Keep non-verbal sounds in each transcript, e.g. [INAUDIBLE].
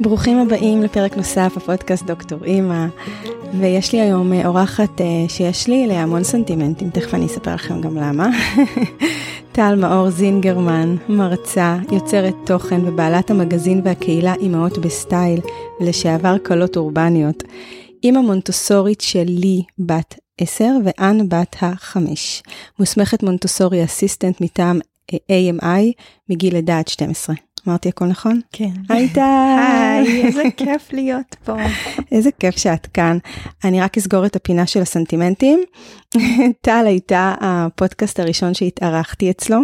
ברוכים הבאים לפרק נוסף בפודקאסט דוקטור אימא, ויש לי היום אה, אורחת אה, שיש לי להמון סנטימנטים, תכף אני אספר לכם גם למה. [LAUGHS] טל מאור זינגרמן, מרצה, יוצרת תוכן ובעלת המגזין והקהילה אימהות בסטייל, ולשעבר כלות אורבניות. אימא מונטוסורית של לי בת 10 ואן בת החמש. מוסמכת מונטוסורי assistant מטעם AMI מגיל לידה עד 12. אמרתי הכל נכון? כן. היי טל. היי, איזה כיף להיות פה. [LAUGHS] איזה כיף שאת כאן. אני רק אסגור את הפינה של הסנטימנטים. [LAUGHS] טל הייתה הפודקאסט הראשון שהתארחתי אצלו.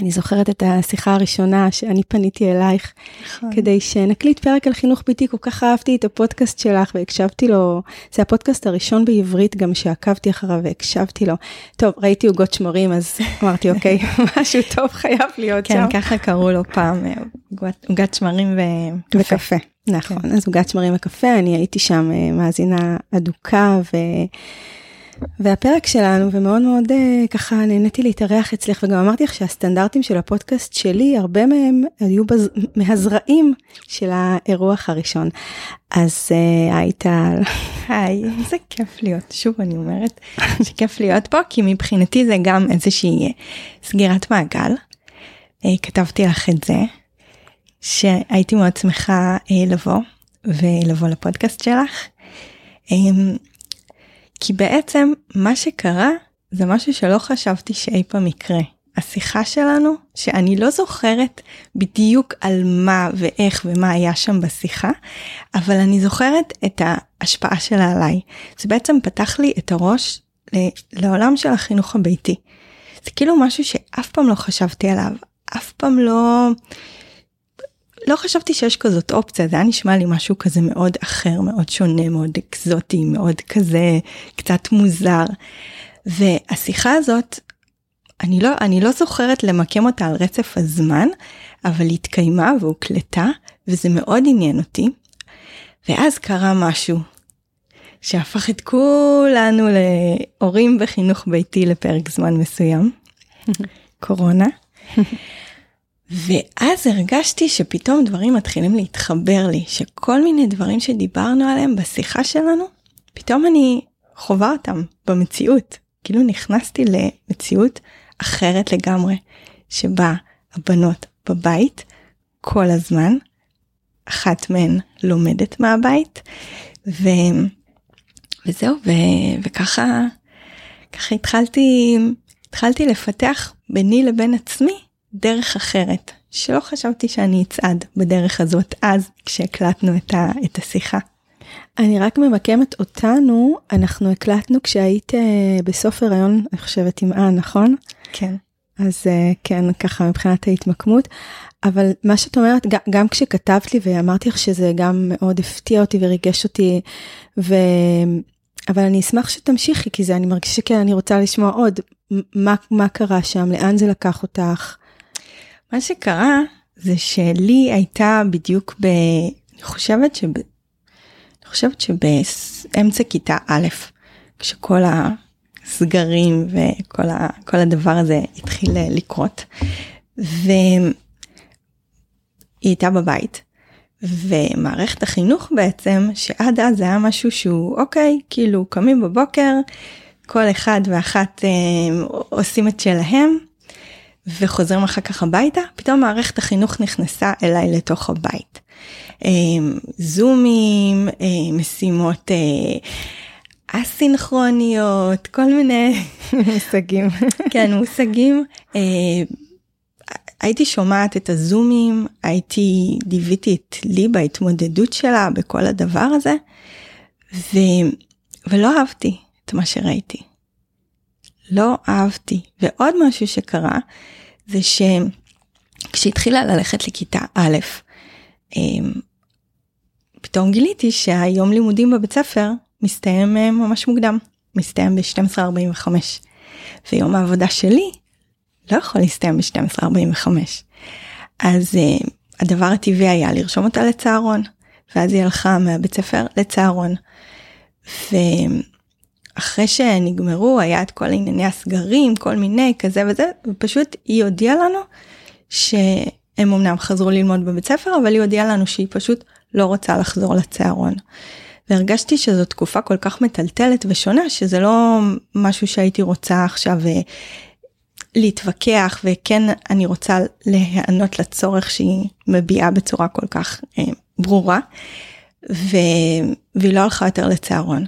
אני זוכרת את השיחה הראשונה שאני פניתי אלייך נכון. כדי שנקליט פרק על חינוך ביתי, כל כך אהבתי את הפודקאסט שלך והקשבתי לו, זה הפודקאסט הראשון בעברית גם שעקבתי אחריו והקשבתי לו. טוב, ראיתי עוגות שמרים אז [LAUGHS] אמרתי אוקיי, [LAUGHS] משהו טוב חייב להיות שם. כן, ככה קראו לו פעם, עוגת- שמרים וקפה. וקפה. נכון, אז עוגת שמרים וקפה, אני הייתי שם אה, מאזינה אדוקה ו... והפרק שלנו, ומאוד מאוד אה, ככה נהניתי להתארח אצלך, וגם אמרתי לך שהסטנדרטים של הפודקאסט שלי, הרבה מהם היו בז... מהזרעים של האירוח הראשון. אז אה, היי טל, היי, איזה כיף להיות, שוב אני אומרת שכיף להיות פה, כי מבחינתי זה גם איזושהי אה, סגירת מעגל. כתבתי לך את זה, שהייתי מאוד שמחה לבוא ולבוא לפודקאסט שלך. כי בעצם מה שקרה זה משהו שלא חשבתי שאי פעם יקרה. השיחה שלנו, שאני לא זוכרת בדיוק על מה ואיך ומה היה שם בשיחה, אבל אני זוכרת את ההשפעה שלה עליי. זה בעצם פתח לי את הראש לעולם של החינוך הביתי. זה כאילו משהו שאף פעם לא חשבתי עליו, אף פעם לא... לא חשבתי שיש כזאת אופציה, זה היה נשמע לי משהו כזה מאוד אחר, מאוד שונה, מאוד אקזוטי, מאוד כזה קצת מוזר. והשיחה הזאת, אני לא, אני לא זוכרת למקם אותה על רצף הזמן, אבל היא התקיימה והוקלטה, וזה מאוד עניין אותי. ואז קרה משהו שהפך את כולנו להורים בחינוך ביתי לפרק זמן מסוים, [LAUGHS] קורונה. ואז הרגשתי שפתאום דברים מתחילים להתחבר לי, שכל מיני דברים שדיברנו עליהם בשיחה שלנו, פתאום אני חווה אותם במציאות. כאילו נכנסתי למציאות אחרת לגמרי, שבה הבנות בבית כל הזמן, אחת מהן לומדת מהבית, ו... וזהו, ו... וככה ככה התחלתי, התחלתי לפתח ביני לבין עצמי דרך אחרת, שלא חשבתי שאני אצעד בדרך הזאת אז כשהקלטנו את, ה, את השיחה. אני רק ממקמת אותנו, אנחנו הקלטנו כשהיית אה, בסוף הריון, אני חושבת עם אן, נכון? כן. אז אה, כן, ככה מבחינת ההתמקמות. אבל מה שאת אומרת, גם, כשכתבת לי ואמרתי לך שזה גם מאוד הפתיע אותי וריגש אותי, ו... אבל אני אשמח שתמשיכי, כי זה, אני מרגישה שכן, אני רוצה לשמוע עוד. מה, מה קרה שם? לאן זה לקח אותך? מה שקרה זה שלי הייתה בדיוק ב... אני חושבת שב... אני חושבת שבאמצע כיתה א', כשכל הסגרים וכל ה... הדבר הזה התחיל לקרות, והיא הייתה בבית. ומערכת החינוך בעצם, שעד אז היה משהו שהוא אוקיי, כאילו קמים בבוקר, כל אחד ואחת אה, עושים את שלהם, וחוזרים אחר כך הביתה, פתאום מערכת החינוך נכנסה אליי לתוך הבית. אה, זומים, אה, משימות אה, אסינכרוניות, כל מיני [LAUGHS] מושגים. [LAUGHS] כן, מושגים. אה, הייתי שומעת את הזומים, הייתי, ליוויתי את לי בהתמודדות שלה בכל הדבר הזה, ו, ולא אהבתי את מה שראיתי. לא אהבתי. ועוד משהו שקרה, זה שכשהתחילה ללכת לכיתה א', אמ, פתאום גיליתי שהיום לימודים בבית ספר מסתיים אה, ממש מוקדם, מסתיים ב-12:45, ויום העבודה שלי לא יכול להסתיים ב-12:45. אז uh, הדבר הטבעי היה לרשום אותה לצהרון, ואז היא הלכה מהבית ספר לצהרון. ואחרי שנגמרו היה את כל ענייני הסגרים, כל מיני כזה וזה, ופשוט היא הודיעה לנו ש... הם אמנם חזרו ללמוד בבית ספר, אבל היא הודיעה לנו שהיא פשוט לא רוצה לחזור לצהרון. והרגשתי שזו תקופה כל כך מטלטלת ושונה, שזה לא משהו שהייתי רוצה עכשיו אה, להתווכח, וכן אני רוצה להיענות לצורך שהיא מביעה בצורה כל כך אה, ברורה, ו... והיא לא הלכה יותר לצהרון.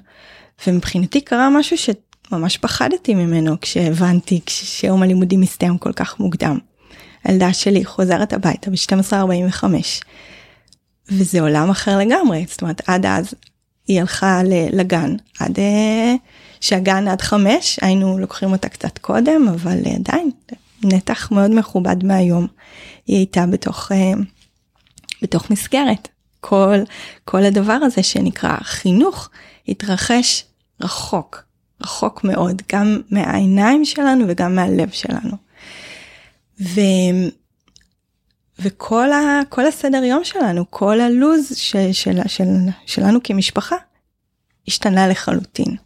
ומבחינתי קרה משהו שממש פחדתי ממנו כשהבנתי שיום הלימודים מסתיים כל כך מוקדם. הילדה שלי חוזרת הביתה ב-12:45. וזה עולם אחר לגמרי זאת אומרת עד אז היא הלכה לגן. עד אה, שהגן עד חמש היינו לוקחים אותה קצת קודם אבל עדיין נתח מאוד מכובד מהיום. היא הייתה בתוך אה, בתוך מסגרת. כל כל הדבר הזה שנקרא חינוך התרחש רחוק רחוק מאוד גם מהעיניים שלנו וגם מהלב שלנו. ו... וכל ה... כל הסדר יום שלנו, כל הלוז ש... של... של... שלנו כמשפחה השתנה לחלוטין.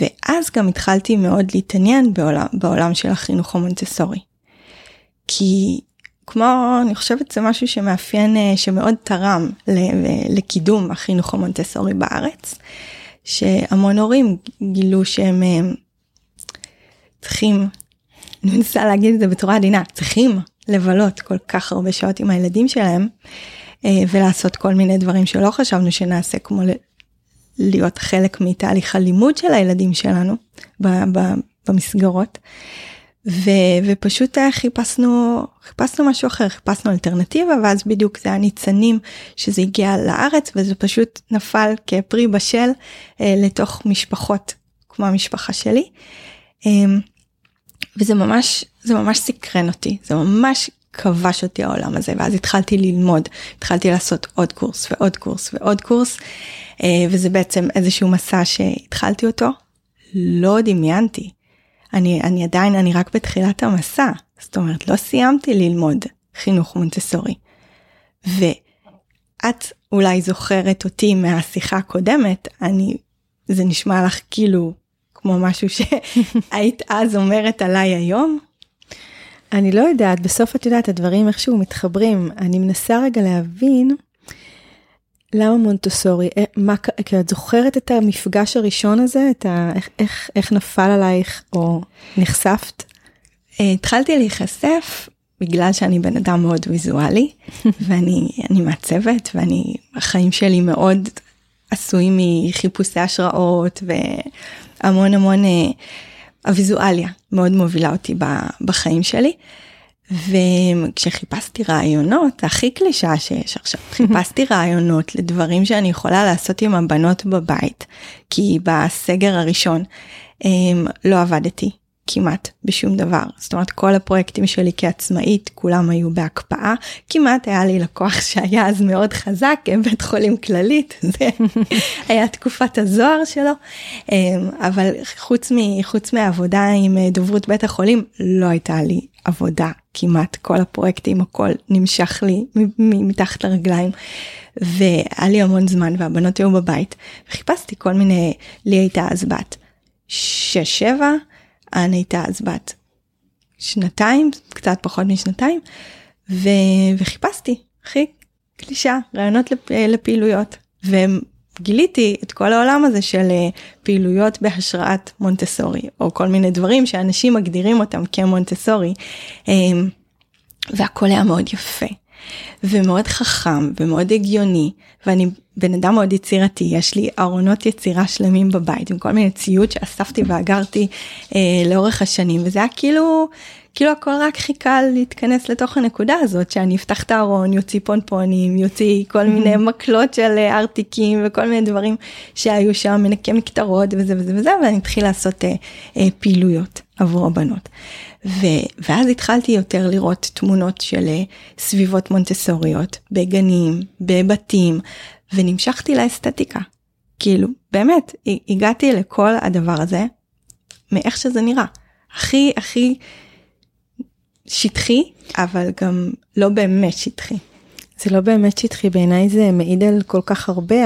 ואז גם התחלתי מאוד להתעניין בעולם, בעולם של החינוך המונטסורי. כי כמו אני חושבת זה משהו שמאפיין אה, שמאוד תרם לקידום החינוך המונטסורי בארץ שהמון הורים גילו שהם אה, צריכים אני מנסה להגיד את זה בצורה עדינה, צריכים לבלות כל כך הרבה שעות עם הילדים שלהם אה, ולעשות כל מיני דברים שלא חשבנו שנעשה כמו להיות חלק מתהליך הלימוד של הילדים שלנו במסגרות. ו, ופשוט חיפשנו חיפשנו משהו אחר חיפשנו אלטרנטיבה ואז בדיוק זה הניצנים שזה הגיע לארץ וזה פשוט נפל כפרי בשל אה, לתוך משפחות כמו המשפחה שלי. אה, וזה ממש זה ממש סקרן אותי זה ממש כבש אותי העולם הזה ואז התחלתי ללמוד התחלתי לעשות עוד קורס ועוד קורס ועוד קורס אה, וזה בעצם איזשהו מסע שהתחלתי אותו לא דמיינתי אני אני עדיין אני רק בתחילת המסע זאת אומרת לא סיימתי ללמוד חינוך מונטסורי. ואת אולי זוכרת אותי מהשיחה הקודמת אני זה נשמע לך כאילו כמו משהו שהיית [LAUGHS] אז אומרת עליי היום? אני לא יודעת, בסוף את יודעת, הדברים איכשהו מתחברים. אני מנסה רגע להבין למה מונטוסורי, אה, מה, כי את זוכרת את המפגש הראשון הזה, את ה, איך, איך, איך נפל עלייך או נחשפת? אה, התחלתי להיחשף בגלל שאני בן אדם מאוד ויזואלי, [LAUGHS] ואני מעצבת, ואני, החיים שלי מאוד עשויים מחיפושי השראות, המון המון אה, הוויזואליה מאוד מובילה אותי בחיים שלי. וכשחיפשתי רעיונות, הכי קלישה שיש עכשיו, חיפשתי רעיונות לדברים שאני יכולה לעשות עם הבנות בבית, כי בסגר הראשון הם, לא עבדתי כמעט בשום דבר. זאת אומרת, כל הפרויקטים שלי כעצמאית, כולם היו בהקפאה. כמעט היה לי לקוח שהיה אז מאוד חזק, בית חולים כללית, [LAUGHS] זה היה תקופת הזוהר שלו. אמ, אבל חוץ, מ, חוץ מהעבודה עם דוברות בית החולים, לא הייתה לי עבודה כמעט. כל הפרויקטים, הכל נמשך לי מתחת לרגליים. והיה לי המון זמן והבנות היו בבית וחיפשתי כל מיני לי הייתה אז בת שש שבע אנה הייתה אז בת שנתיים, קצת פחות משנתיים, ו... וחיפשתי, הכי קלישה, רעיונות לפ... לפעילויות. וגיליתי את כל העולם הזה של אה, פעילויות בהשראת מונטסורי, או כל מיני דברים שאנשים מגדירים אותם כמונטסורי, אמ, והכל היה מאוד יפה. ומאוד חכם ומאוד הגיוני ואני בן אדם מאוד יצירתי יש לי ארונות יצירה שלמים בבית עם כל מיני ציוד שאספתי ואגרתי אה, לאורך השנים וזה היה כאילו כאילו הכל רק חיכה להתכנס לתוך הנקודה הזאת שאני אפתח את הארון יוציא פונפונים יוציא כל מיני מקלות של אה, ארטיקים וכל מיני דברים שהיו שם מנקי מקטרות וזה וזה וזה ואני אתחיל לעשות אה, אה, פעילויות עבור הבנות. ו, ואז התחלתי יותר לראות תמונות של אה, סביבות מונטסוריות בגנים, בבתים, ונמשכתי לאסתטיקה. כאילו, באמת, הגעתי לכל הדבר הזה מאיך שזה נראה. הכי הכי שטחי, אבל גם לא באמת שטחי. זה לא באמת שטחי, בעיניי זה מעיד על כל כך הרבה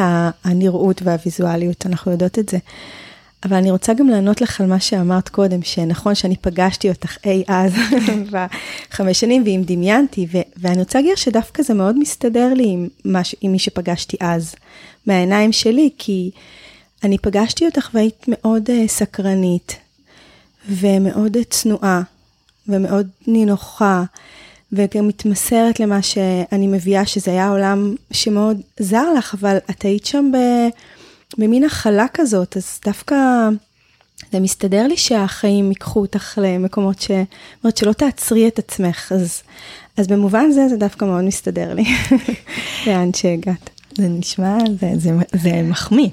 הנראות והוויזואליות, אנחנו יודעות את זה. אבל אני רוצה גם לענות לך על מה שאמרת קודם, שנכון שאני פגשתי אותך אי אז [LAUGHS] בחמש שנים, ואם דמיינתי, ו- ואני רוצה להגיד שדווקא זה מאוד מסתדר לי עם, מש- עם מי שפגשתי אז, מהעיניים שלי, כי אני פגשתי אותך והיית מאוד uh, סקרנית, ומאוד צנועה, ומאוד נינוחה, וגם מתמסרת למה שאני מביאה, שזה היה עולם שמאוד זר לך, אבל את היית שם ב... במין הכלה כזאת, אז דווקא זה מסתדר לי שהחיים ייקחו אותך למקומות ש... אומרת שלא תעצרי את עצמך, אז, אז במובן זה זה דווקא מאוד מסתדר לי, [LAUGHS] לאן שהגעת. זה נשמע, זה, זה, זה מחמיא,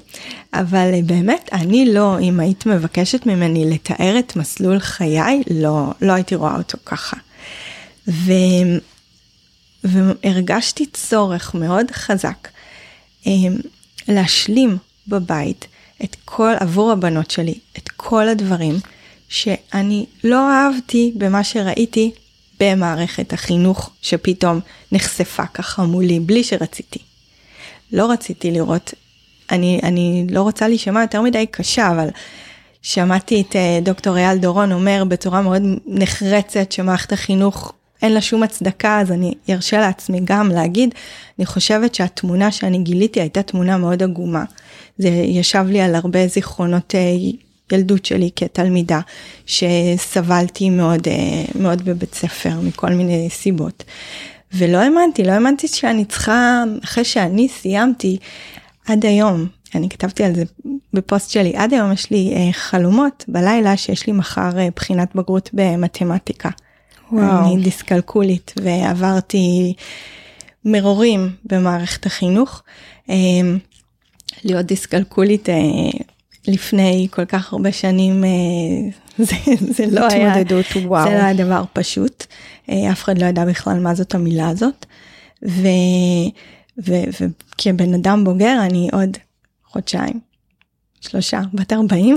אבל באמת, אני לא, אם היית מבקשת ממני לתאר את מסלול חיי, לא, לא הייתי רואה אותו ככה. ו, והרגשתי צורך מאוד חזק אמ, להשלים בבית את כל, עבור הבנות שלי, את כל הדברים שאני לא אהבתי במה שראיתי במערכת החינוך שפתאום נחשפה ככה מולי בלי שרציתי. לא רציתי לראות, אני, אני לא רוצה להישמע יותר מדי קשה, אבל שמעתי את אה, דוקטור אייל דורון אומר בצורה מאוד נחרצת שמערכת החינוך אין לה שום הצדקה, אז אני ארשה לעצמי גם להגיד, אני חושבת שהתמונה שאני גיליתי הייתה תמונה מאוד עגומה. זה ישב לי על הרבה זיכרונות אה, ילדות שלי כתלמידה, שסבלתי מאוד, אה, מאוד בבית ספר מכל מיני סיבות. ולא האמנתי, לא האמנתי שאני צריכה, אחרי שאני סיימתי, עד היום, אני כתבתי על זה בפוסט שלי, עד היום יש לי אה, חלומות בלילה שיש לי מחר בחינת בגרות במתמטיקה. וואו. אני דיסקלקולית ועברתי מרורים במערכת החינוך. להיות דיסקלקולית אה, לפני כל כך הרבה שנים אה, [LAUGHS] זה, זה לא היה, וואו. זה לא היה דבר פשוט, אה, אף אחד לא ידע בכלל מה זאת המילה הזאת. ו, ו, וכבן אדם בוגר אני עוד חודשיים, שלושה, בת 40,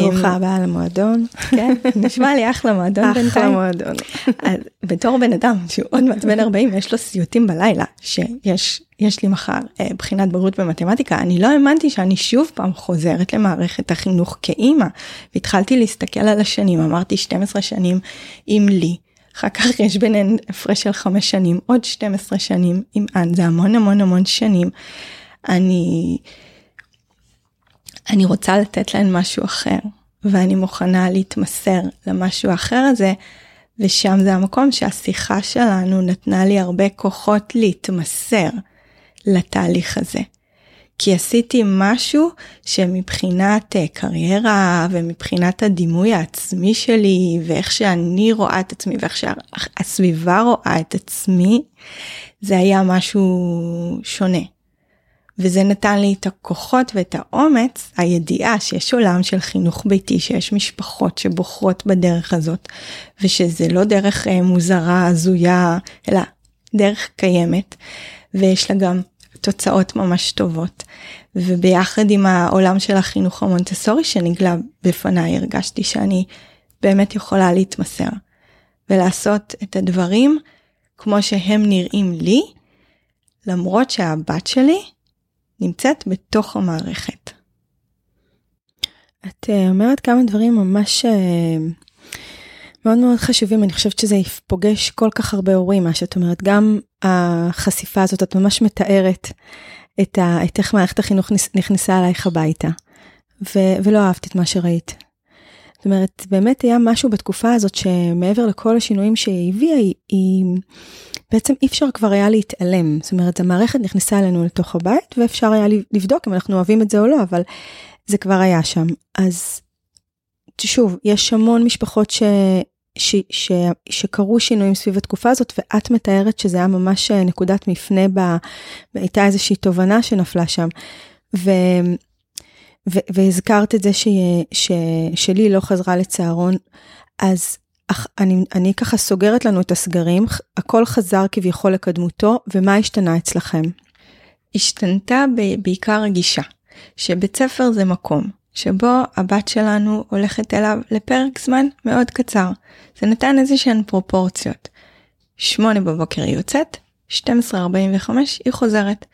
ברוכה הבאה למועדון. כן, נשמע לי אחלה מועדון בינתיים. אחלה מועדון. בתור בן אדם שהוא עוד מעט בן 40 יש לו סיוטים בלילה שיש יש לי מחר אה, בחינת בגרות במתמטיקה אני לא האמנתי שאני שוב פעם חוזרת למערכת החינוך כאימא והתחלתי להסתכל על השנים אמרתי 12 שנים עם לי. אחר כך יש ביניהן הפרש של 5 שנים עוד 12 שנים עם אן זה המון המון המון שנים. אני אני רוצה לתת להן משהו אחר, ואני מוכנה להתמסר למשהו האחר הזה, ושם זה המקום שהשיחה שלנו נתנה לי הרבה כוחות להתמסר לתהליך הזה. כי עשיתי משהו שמבחינת אה, קריירה ומבחינת הדימוי העצמי שלי ואיך שאני רואה את עצמי ואיך שהסביבה רואה את עצמי, זה היה משהו שונה. וזה נתן לי את הכוחות ואת האומץ, הידיעה שיש עולם של חינוך ביתי, שיש משפחות שבוחרות בדרך הזאת, ושזה לא דרך אה, מוזרה, הזויה, אלא דרך קיימת, ויש לה גם תוצאות ממש טובות. וביחד עם העולם של החינוך המונטסורי שנגלה בפניי, הרגשתי שאני באמת יכולה להתמסר, ולעשות את הדברים כמו שהם נראים לי, למרות שהבת שלי נמצאת בתוך המערכת. את אה, אומרת כמה דברים ממש אה, מאוד מאוד חשובים, אני חושבת שזה פוגש כל כך הרבה הורים, מה שאת אומרת, גם החשיפה הזאת, את ממש מתארת את, ה, את איך מערכת החינוך נכנסה אלייך הביתה, ו, ולא אהבת את מה שראית. זאת אומרת, באמת היה משהו בתקופה הזאת שמעבר לכל השינויים שהיא הביאה, היא, היא בעצם אי אפשר כבר היה להתעלם. זאת אומרת, המערכת נכנסה אלינו לתוך הבית, ואפשר היה לבדוק אם אנחנו אוהבים את זה או לא, אבל זה כבר היה שם. אז שוב, יש המון משפחות ש... ש, ש, שקרו שינויים סביב התקופה הזאת ואת מתארת שזה היה ממש נקודת מפנה בה הייתה איזושהי תובנה שנפלה שם. ו, ו, והזכרת את זה ש, ש, שלי לא חזרה לצהרון אז אך אני, אני ככה סוגרת לנו את הסגרים, הכל חזר כביכול לקדמותו, ומה השתנה אצלכם? השתנתה בעיקר הגישה, שבית ספר זה מקום, שבו הבת שלנו הולכת אליו לפרק זמן מאוד קצר. זה נתן איזה שהן פרופורציות. שמונה בבוקר היא יוצאת, 12.45 היא חוזרת.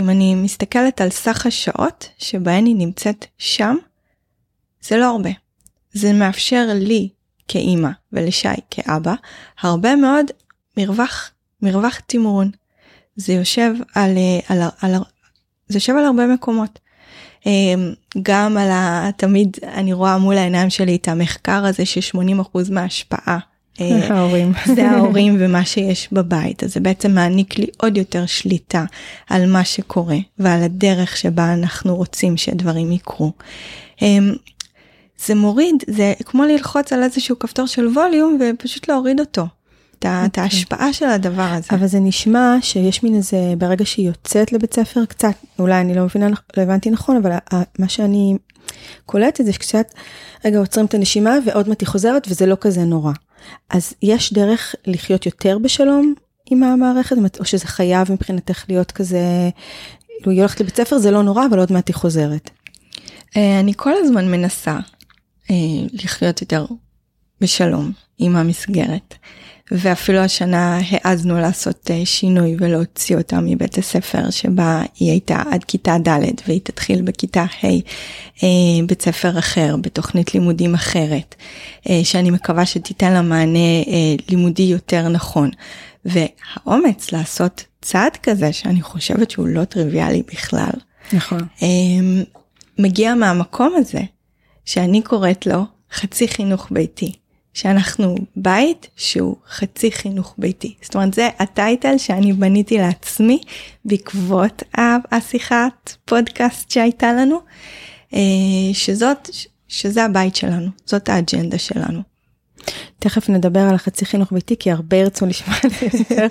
אם אני מסתכלת על סך השעות שבהן היא נמצאת שם, זה לא הרבה. זה מאפשר לי כאימא ולשי כאבא הרבה מאוד מרווח, מרווח תמרון. זה יושב על, אה, על, על, על, זה יושב על הרבה מקומות. אמ, גם על ה... תמיד אני רואה מול העיניים שלי את המחקר הזה ש-80% מההשפעה. אה, [LAUGHS] ההורים. זה ההורים ומה שיש בבית, אז זה בעצם מעניק לי עוד יותר שליטה על מה שקורה ועל הדרך שבה אנחנו רוצים שדברים יקרו. זה מוריד, זה כמו ללחוץ על איזשהו כפתור של ווליום ופשוט להוריד אותו. את אוקיי. ההשפעה של הדבר הזה. אבל זה נשמע שיש מין איזה, ברגע שהיא יוצאת לבית ספר, קצת, אולי אני לא מבינה, לא הבנתי נכון, אבל מה שאני קולטת זה שקצת, רגע, עוצרים את הנשימה ועוד מעט היא חוזרת וזה לא כזה נורא. אז יש דרך לחיות יותר בשלום עם המערכת, או שזה חייב מבחינתך להיות כזה, כאילו היא הולכת לבית ספר זה לא נורא, אבל עוד מעט היא חוזרת. אה, אני כל הזמן מנסה לחיות יותר בשלום עם המסגרת. ואפילו השנה העזנו לעשות אה, שינוי ולהוציא אותה מבית הספר שבה היא הייתה עד כיתה ד' והיא תתחיל בכיתה ה' אה, בית ספר אחר, בתוכנית לימודים אחרת, אה, שאני מקווה שתיתן לה מענה לימודי יותר נכון. והאומץ לעשות צעד כזה שאני חושבת שהוא לא טריוויאלי בכלל. נכון. מגיע מהמקום הזה שאני קוראת לו חצי חינוך ביתי. שאנחנו בית שהוא חצי חינוך ביתי. זאת אומרת זה הטייטל שאני בניתי לעצמי בעקבות השיחת פודקאסט שהייתה לנו, אה, שזאת, שזה הבית שלנו, זאת האג'נדה שלנו. תכף נדבר על החצי חינוך ביתי כי הרבה ירצו לשמוע על זה יותר.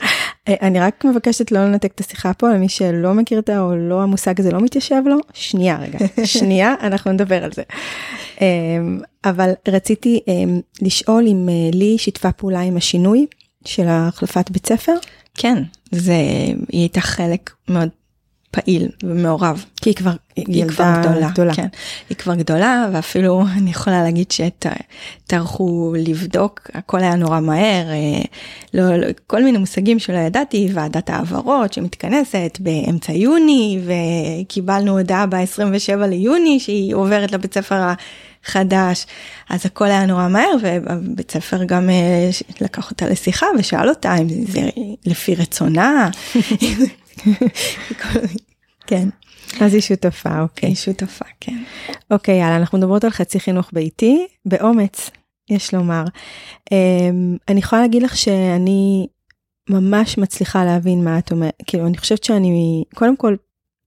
אה, אני רק מבקשת לא לנתק את השיחה פה למי שלא מכיר את או לא המושג הזה לא מתיישב לו שנייה רגע [LAUGHS] שנייה אנחנו נדבר על זה. אמ, אבל רציתי אמ, לשאול אם אה, לי שיתפה פעולה עם השינוי של החלפת בית ספר. כן זה היא הייתה חלק מאוד פעיל ומעורב. כי היא כבר היא כבר גדולה, גדולה. כן. היא כבר גדולה ואפילו [LAUGHS] אני יכולה להגיד שטרחו לבדוק הכל היה נורא מהר אה, לא, לא, כל מיני מושגים שלא ידעתי ועדת העברות שמתכנסת באמצע יוני וקיבלנו הודעה ב-27 ליוני שהיא עוברת לבית ספר חדש אז הכל היה נורא מהר ובית ספר גם אה, לקח אותה לשיחה ושאל אותה אם זה לפי רצונה. [LAUGHS] [LAUGHS] כן. אז היא שותפה, אוקיי. היא שותפה, כן. אוקיי, יאללה, אנחנו מדברות על חצי חינוך ביתי, באומץ, יש לומר. אמ, אני יכולה להגיד לך שאני ממש מצליחה להבין מה את אומרת, כאילו, אני חושבת שאני, קודם כל,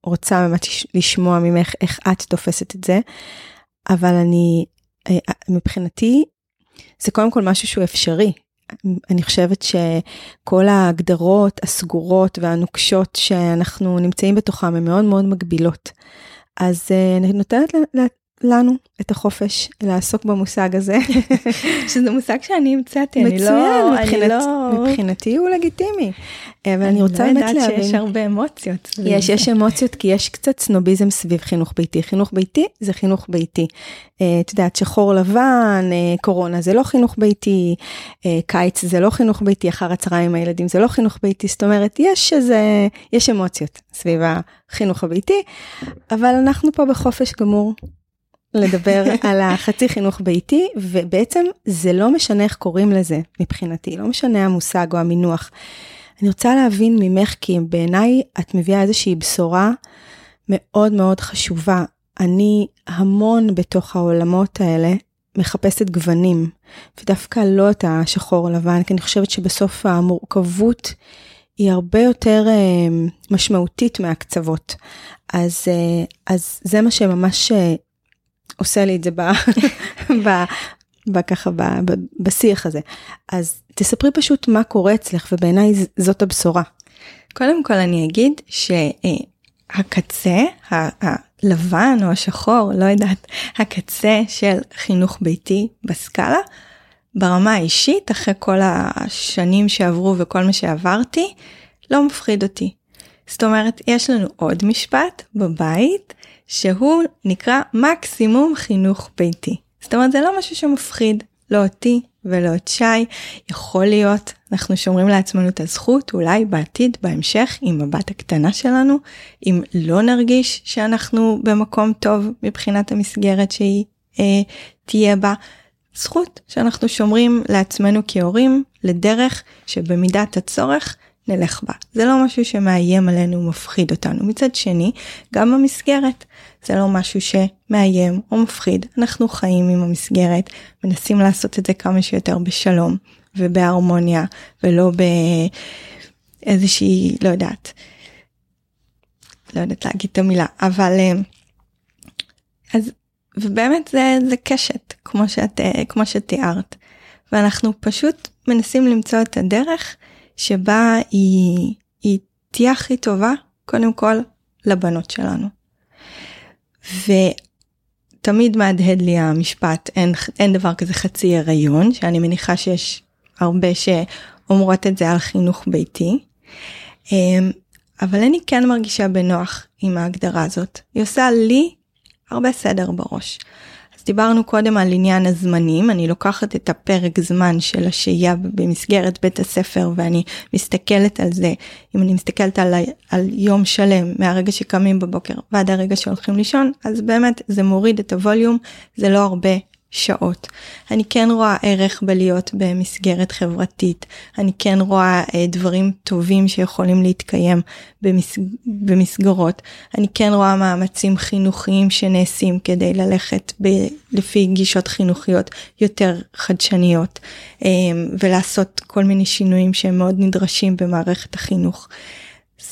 רוצה באמת לשמוע ממך איך את תופסת את זה, אבל אני, אה, מבחינתי, זה קודם כל משהו שהוא אפשרי. אני חושבת שכל ההגדרות הסגורות והנוקשות שאנחנו נמצאים בתוכם הן מאוד מאוד מגבילות. אז אה, אני נותנת לנו את החופש לעסוק במושג הזה. [LAUGHS] שזה מושג שאני המצאתי, אני לא... מצוין, לא... מבחינתי הוא לגיטימי. אבל אני רוצה באמת להבין. אני לא יודעת שיש הרבה אמוציות. יש, יש אמוציות כי יש קצת סנוביזם סביב חינוך ביתי. חינוך ביתי זה חינוך ביתי. אה, את יודעת, שחור לבן, אה, קורונה זה לא חינוך ביתי, אה, קיץ זה לא חינוך ביתי, אחר הצהריים הילדים זה לא חינוך ביתי, זאת אומרת, יש איזה, יש אמוציות סביב החינוך הביתי, אבל אנחנו פה בחופש גמור לדבר [LAUGHS] על החצי חינוך ביתי, ובעצם זה לא משנה איך קוראים לזה מבחינתי, לא משנה המושג או המינוח. אני רוצה להבין ממך, כי בעיניי את מביאה איזושהי בשורה מאוד מאוד חשובה. אני המון בתוך העולמות האלה מחפשת גוונים, ודווקא לא את השחור לבן, כי אני חושבת שבסוף המורכבות היא הרבה יותר אה, משמעותית מהקצוות. אז, אה, אז זה מה שממש אה, עושה לי את זה ב... [LAUGHS] ב... ב, בשיח הזה. אז תספרי פשוט מה קורה אצלך ובעיניי זאת הבשורה. קודם כל אני אגיד שהקצה, הלבן או השחור, לא יודעת, הקצה של חינוך ביתי בסקאלה, ברמה האישית, אחרי כל השנים שעברו וכל מה שעברתי, לא מפחיד אותי. זאת אומרת, יש לנו עוד משפט בבית שהוא נקרא מקסימום חינוך ביתי. זאת אומרת זה לא משהו שמפחיד, לא אותי ולא את שי, יכול להיות אנחנו שומרים לעצמנו את הזכות אולי בעתיד, בהמשך, עם הבת הקטנה שלנו, אם לא נרגיש שאנחנו במקום טוב מבחינת המסגרת שהיא אה, תהיה בה. זכות שאנחנו שומרים לעצמנו כהורים לדרך שבמידת הצורך נלך בה. זה לא משהו שמאיים עלינו ומפחיד אותנו. מצד שני, גם המסגרת זה לא משהו שמאיים או מפחיד. אנחנו חיים עם המסגרת, מנסים לעשות את זה כמה שיותר בשלום ובהרמוניה ולא באיזושהי, לא יודעת, לא יודעת להגיד את המילה, אבל אה, אז ובאמת זה, זה קשת כמו שאת כמו שתיארת ואנחנו פשוט מנסים למצוא את הדרך שבה היא, היא תהיה הכי טובה קודם כל לבנות שלנו. ותמיד מהדהד לי המשפט אין, אין דבר כזה חצי הריון שאני מניחה שיש הרבה שאומרות את זה על חינוך ביתי. אמ, אבל אני כן מרגישה בנוח עם ההגדרה הזאת. היא עושה לי הרבה סדר בראש. דיברנו קודם על עניין הזמנים, אני לוקחת את הפרק זמן של השהייה במסגרת בית הספר ואני מסתכלת על זה, אם אני מסתכלת על, על יום שלם מהרגע שקמים בבוקר ועד הרגע שהולכים לישון, אז באמת זה מוריד את הווליום, זה לא הרבה שעות. אני כן רואה ערך בלהיות במסגרת חברתית, אני כן רואה אה, דברים טובים שיכולים להתקיים במס... במסגרות, אני כן רואה מאמצים חינוכיים שנעשים כדי ללכת ב... לפי גישות חינוכיות יותר חדשניות אה, ולעשות כל מיני שינויים שהם מאוד נדרשים במערכת החינוך.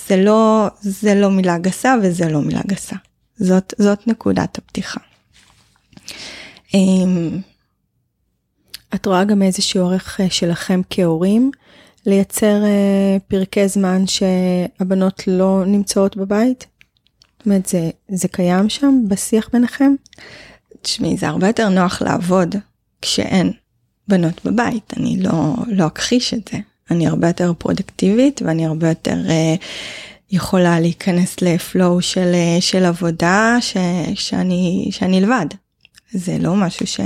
זה לא, זה לא מילה גסה וזה לא מילה גסה. זאת, זאת נקודת הפתיחה. אמ, את רואה גם איזשהו אורך אה, שלכם כהורים לייצר אה, פרקי זמן שהבנות לא נמצאות בבית? זאת אומרת, זה, זה קיים שם בשיח ביניכם? תשמעי, זה הרבה יותר נוח לעבוד כשאין בנות בבית, אני לא, לא אכחיש את זה. אני הרבה יותר פרודקטיבית ואני הרבה יותר אה, יכולה להיכנס לפלואו של, אה, של עבודה ש, שאני, שאני לבד. זה לא משהו ש...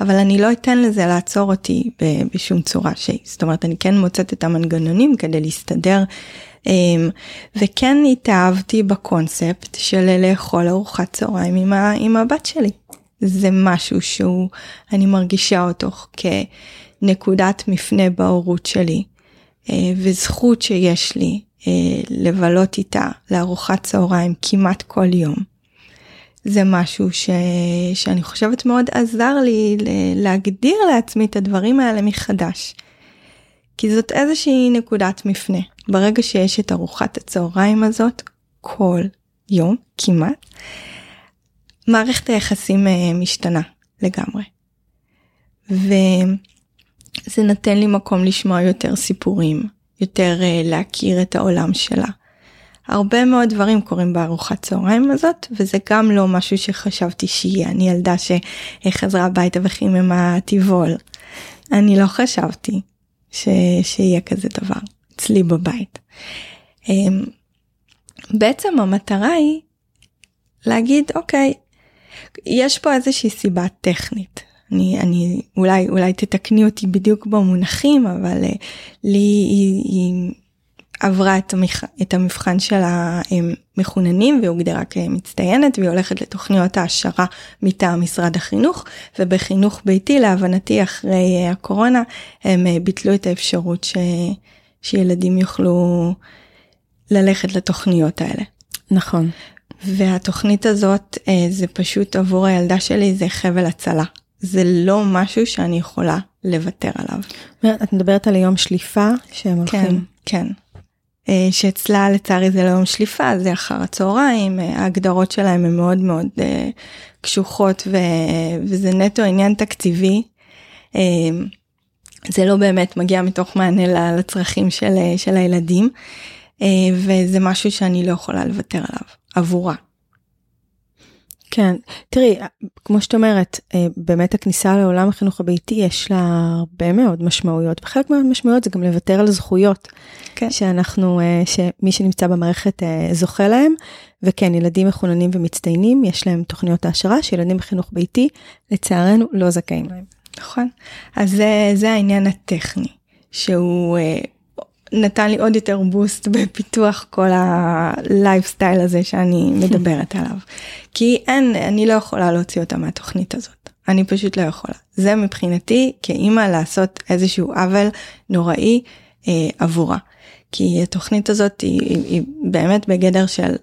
אבל אני לא אתן לזה לעצור אותי בשום צורה שהיא. זאת אומרת, אני כן מוצאת את המנגנונים כדי להסתדר. אמ, וכן התאהבתי בקונספט של לאכול ארוחת צהריים עם, ה... עם הבת שלי. זה משהו שהוא, אני מרגישה אותו כנקודת מפנה בהורות שלי, אה, וזכות שיש לי אה, לבלות איתה לארוחת צהריים כמעט כל יום. זה משהו ש... שאני חושבת מאוד עזר לי להגדיר לעצמי את הדברים האלה מחדש. כי זאת איזושהי נקודת מפנה. ברגע שיש את ארוחת הצהריים הזאת, כל יום כמעט, מערכת היחסים אה, משתנה לגמרי. וזה נותן לי מקום לשמוע יותר סיפורים, יותר אה, להכיר את העולם שלה. הרבה מאוד דברים קורים בארוחת צהריים הזאת וזה גם לא משהו שחשבתי שיהיה אני ילדה שחזרה הביתה וחיממה טבעול. אני לא חשבתי ש... שיהיה כזה דבר אצלי בבית. אמ, בעצם המטרה היא להגיד אוקיי יש פה איזושהי סיבה טכנית אני אני אולי אולי תתקני אותי בדיוק במונחים אבל אה, לי היא, היא עברה את, המח... את המבחן של המחוננים והוגדרה כמצטיינת והיא הולכת לתוכניות העשרה מטעם משרד החינוך ובחינוך ביתי להבנתי אחרי הקורונה הם אה, ביטלו את האפשרות ש... שילדים יוכלו ללכת לתוכניות האלה. נכון. והתוכנית הזאת אה, זה פשוט עבור הילדה שלי זה חבל הצלה. זה לא משהו שאני יכולה לוותר עליו. את מדברת על היום שליפה שהם כן, הולכים. כן, כן. אה, שאצלה לצערי זה לא יום שליפה זה אחר הצהריים אה, ההגדרות שלהם הן מאוד מאוד אה, קשוחות ו... וזה נטו עניין תקציבי. זה לא באמת מגיע מתוך מענה לצרכים של, של הילדים וזה משהו שאני לא יכולה לוותר עליו עבורה. כן, תראי, כמו שאת אומרת, אה, באמת הכניסה לעולם החינוך הביתי יש לה הרבה מאוד משמעויות, וחלק מהמשמעויות זה גם לוותר על זכויות, כן. שאנחנו, אה, שמי שנמצא במערכת אה, זוכה להם, וכן, ילדים מחוננים ומצטיינים, יש להם תוכניות העשרה, שילדים בחינוך ביתי, לצערנו, לא זכאים להם. נכון, אז זה, זה העניין הטכני. שהוא נתן לי עוד יותר בוסט [LAUGHS] בפיתוח כל הלייפסטייל הזה שאני [LAUGHS] מדברת עליו. כי אין, אני לא יכולה להוציא אותה מהתוכנית הזאת. אני פשוט לא יכולה. זה מבחינתי כאימא לעשות איזשהו עוול נוראי אה, עבורה. כי התוכנית הזאת היא, היא, היא באמת בגדר של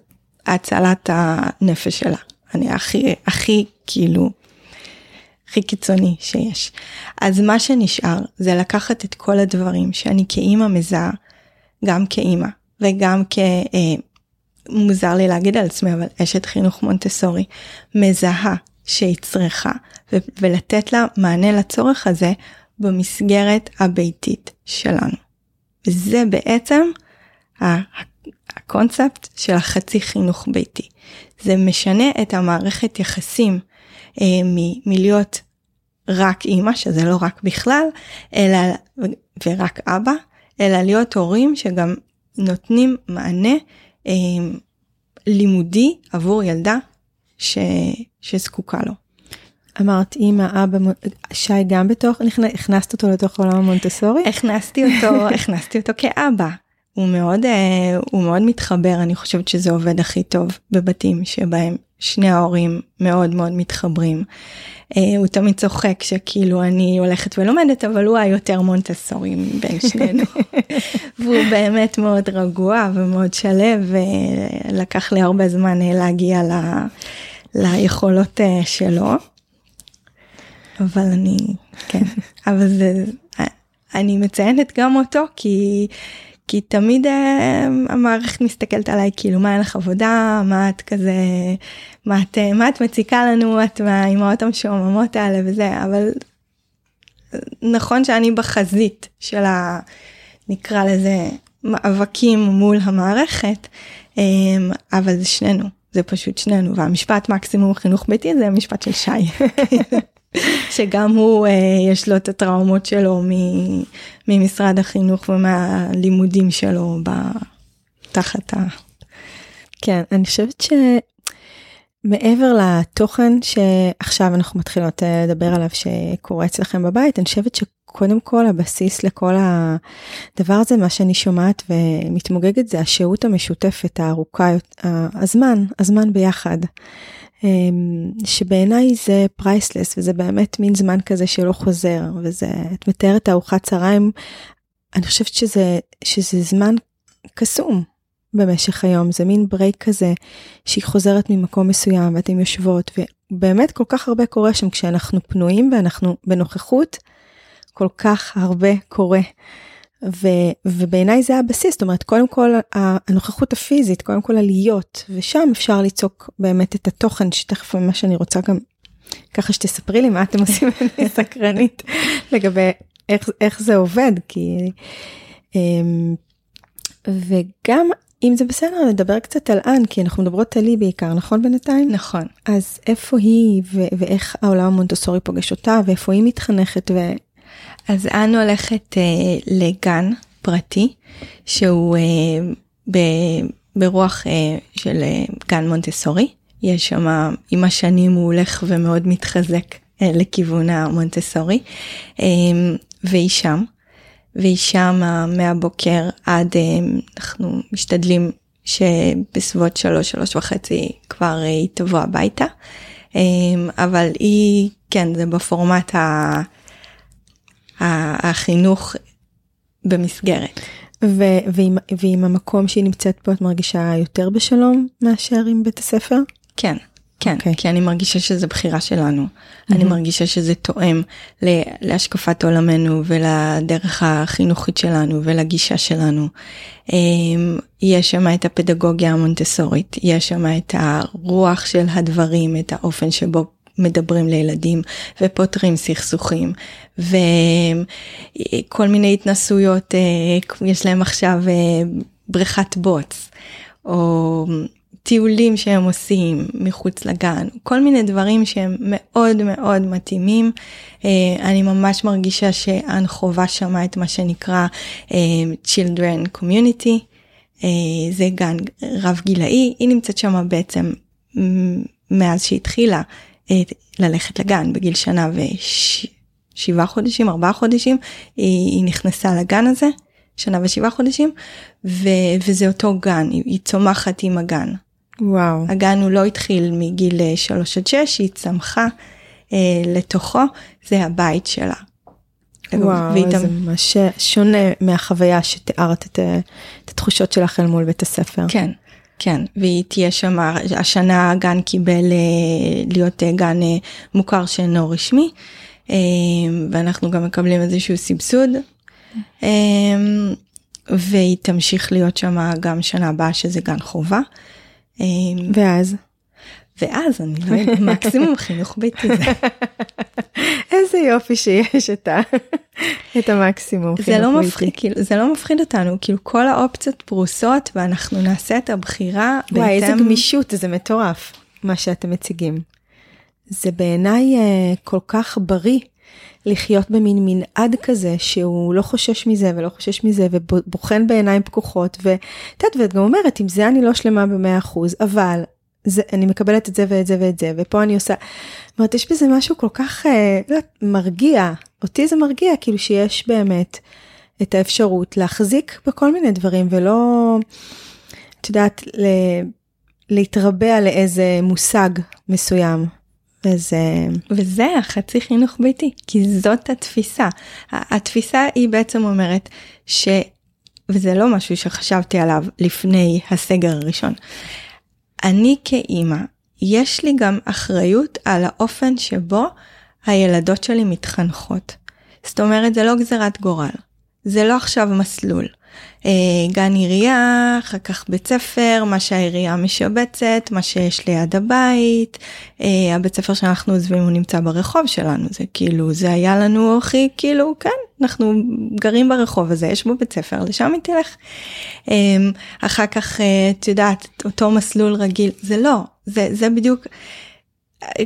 הצלת הנפש שלה. אני הכי, הכי כאילו, הכי קיצוני שיש. אז מה שנשאר זה לקחת את כל הדברים שאני כאימא מזהה, גם כאימא וגם כ... אה, מוזר לי להגיד על עצמי, אבל אשת חינוך מונטסורי, מזהה שהיא צריכה, ו- ולתת לה מענה לצורך הזה במסגרת הביתית שלנו. וזה בעצם הקונספט של החצי חינוך ביתי. זה משנה את המערכת יחסים מ- מלהיות רק אימא, שזה לא רק בכלל, אלא, ורק אבא, אלא להיות הורים שגם נותנים מענה אה, לימודי עבור ילדה ש, שזקוקה לו. אמרת אמא, אבא, שי גם בתוך, הכנסת אותו לתוך עולם המונטסורי? הכנסתי אותו, הכנסתי אותו כאבא. הוא מאוד, אה, הוא מאוד מתחבר, אני חושבת שזה עובד הכי טוב בבתים שבהם שני ההורים מאוד מאוד מתחברים. אה, הוא תמיד צוחק שכאילו אני הולכת ולומדת, אבל הוא היותר מונטסורי בין שנינו. [LAUGHS] והוא באמת מאוד רגוע ומאוד שלב, ולקח לי הרבה זמן אה, להגיע ל, ליכולות שלו. אבל אני, כן, [LAUGHS] אבל זה, אני מציינת גם אותו כי, כי תמיד אה, המערכת מסתכלת עליי כאילו מה אין לך עבודה, מה את כזה, מה את, מה את מציקה לנו, את מהאימהות המשועממות האלה וזה, אבל נכון שאני בחזית של ה... נקרא לזה מאבקים מול המערכת, אה, אבל זה שנינו, זה פשוט שנינו, והמשפט מקסימום חינוך ביתי זה המשפט של שי. [LAUGHS] שגם הוא, אה, יש לו את הטראומות שלו ממשרד החינוך ומהלימודים שלו תחת ה... כן, אני חושבת שמעבר לתוכן שעכשיו אנחנו מתחילות אה, לדבר עליו שקורה אצלכם בבית, אני חושבת שקודם כל הבסיס לכל הדבר הזה, מה שאני שומעת ומתמוגגת זה השהות המשותפת הארוכה, הזמן, הזמן ביחד. אמ, שבעיניי זה priceless וזה באמת מין זמן כזה שלא חוזר וזה את מתארת ארוחת צהריים אני חושבת שזה שזה זמן קסום במשך היום זה מין break כזה שהיא חוזרת ממקום מסוים ואתם יושבות ובאמת כל כך הרבה קורה שם כשאנחנו פנויים ואנחנו בנוכחות כל כך הרבה קורה. ו, ובעיניי זה הבסיס, זאת אומרת, קודם כל הנוכחות הפיזית, קודם כל הלהיות, ושם אפשר ליצוק באמת את התוכן, שתכף מה שאני רוצה גם, ככה שתספרי לי מה אתם עושים, [LAUGHS] אני סקרנית לגבי איך, איך זה עובד, כי... אמ, וגם אם זה בסדר לדבר קצת על אן כי אנחנו מדברות על לי בעיקר נכון בינתיים? נכון. אז איפה היא ו- ואיך העולם המונטסורי פוגש אותה ואיפה היא מתחנכת ו- אז אנו הולכת אה, לגן פרטי שהוא אה, ב, ברוח אה, של אה, גן מונטסורי. יש שם עם השנים הוא הולך ומאוד מתחזק אה, לכיוון המונטסורי אה, והיא שם. והיא שם מהבוקר עד אה, אנחנו משתדלים שבסביבות שלוש שלוש וחצי כבר אה, היא תבוא הביתה. אה, אבל היא כן זה בפורמט ה... החינוך במסגרת. ו- ועם, ועם המקום שהיא נמצאת פה את מרגישה יותר בשלום מאשר עם בית הספר? כן, כן, okay. אוקיי. כי אני מרגישה שזה בחירה שלנו. Mm-hmm. אני מרגישה שזה תואם להשקפת עולמנו ולדרך החינוכית שלנו ולגישה שלנו. אמ, יש שם את הפדגוגיה המונטסורית, יש שם את הרוח של הדברים, את האופן שבו מדברים לילדים ופותרים סכסוכים וכל מיני התנסויות אה, יש להם עכשיו אה, בריכת בוץ או טיולים שהם עושים מחוץ לגן כל מיני דברים שהם מאוד מאוד מתאימים. אה, אני ממש מרגישה שאן חובה שמה את מה שנקרא children community. זה גן רב גילאי היא נמצאת שם בעצם מאז שהתחילה ללכת לגן בגיל שנה שבעה חודשים, ארבעה חודשים, היא, היא נכנסה לגן הזה, שנה ושבעה חודשים, ו, וזה אותו גן, היא, היא צומחת עם הגן. וואו. הגן הוא לא התחיל מגיל 3 עד 6, היא צמחה אה, לתוכו, זה הבית שלה. וואו, והיא זה ממש שונה מהחוויה שתיארת את, את התחושות שלך אל מול בית הספר. כן, כן, והיא תהיה שם, השנה הגן קיבל אה, להיות אה, גן אה, מוכר שאינו רשמי, ואנחנו גם מקבלים איזשהו סבסוד, והיא תמשיך להיות שם גם שנה הבאה שזה גן חובה. ואז? ואז אני לא יודעת, [LAUGHS] מקסימום חינוך ביתי זה. איזה יופי שיש את, ה, את המקסימום זה לא מפחיד, כאילו, זה לא מפחיד אותנו, כאילו כל האופציות פרוסות ואנחנו נעשה את הבחירה. וואי, איזה גמישות, זה מטורף, מה שאתם מציגים. זה בעיניי uh, כל כך בריא לחיות במין מנעד כזה שהוא לא חושש מזה ולא חושש מזה ובוחן בעיניים פקוחות ואת יודעת ואת גם אומרת עם זה אני לא שלמה במאה אחוז אבל זה, אני מקבלת את זה ואת זה ואת זה, ופה אני עושה, זאת אומרת, יש בזה משהו כל כך, אה, לא מרגיע, אותי זה מרגיע, כאילו שיש באמת את האפשרות להחזיק בכל מיני דברים, ולא, את יודעת, ל, להתרבע לאיזה מושג מסוים. וזה... וזה החצי חינוך ביתי, כי זאת התפיסה. התפיסה היא בעצם אומרת ש... וזה לא משהו שחשבתי עליו לפני הסגר הראשון. אני כאימא, יש לי גם אחריות על האופן שבו הילדות שלי מתחנכות. זאת אומרת, זה לא גזירת גורל. זה לא עכשיו מסלול. אה, גן עירייה, אחר כך בית ספר, מה שהעירייה משבצת, מה שיש ליד הבית. אה, הבית ספר שאנחנו עוזבים הוא נמצא ברחוב שלנו, זה כאילו, זה היה לנו הכי, כאילו, כן, אנחנו גרים ברחוב הזה, יש בו בית ספר, לשם היא תלך. אה, אחר כך, את יודעת, אותו מסלול רגיל, זה לא, זה, זה בדיוק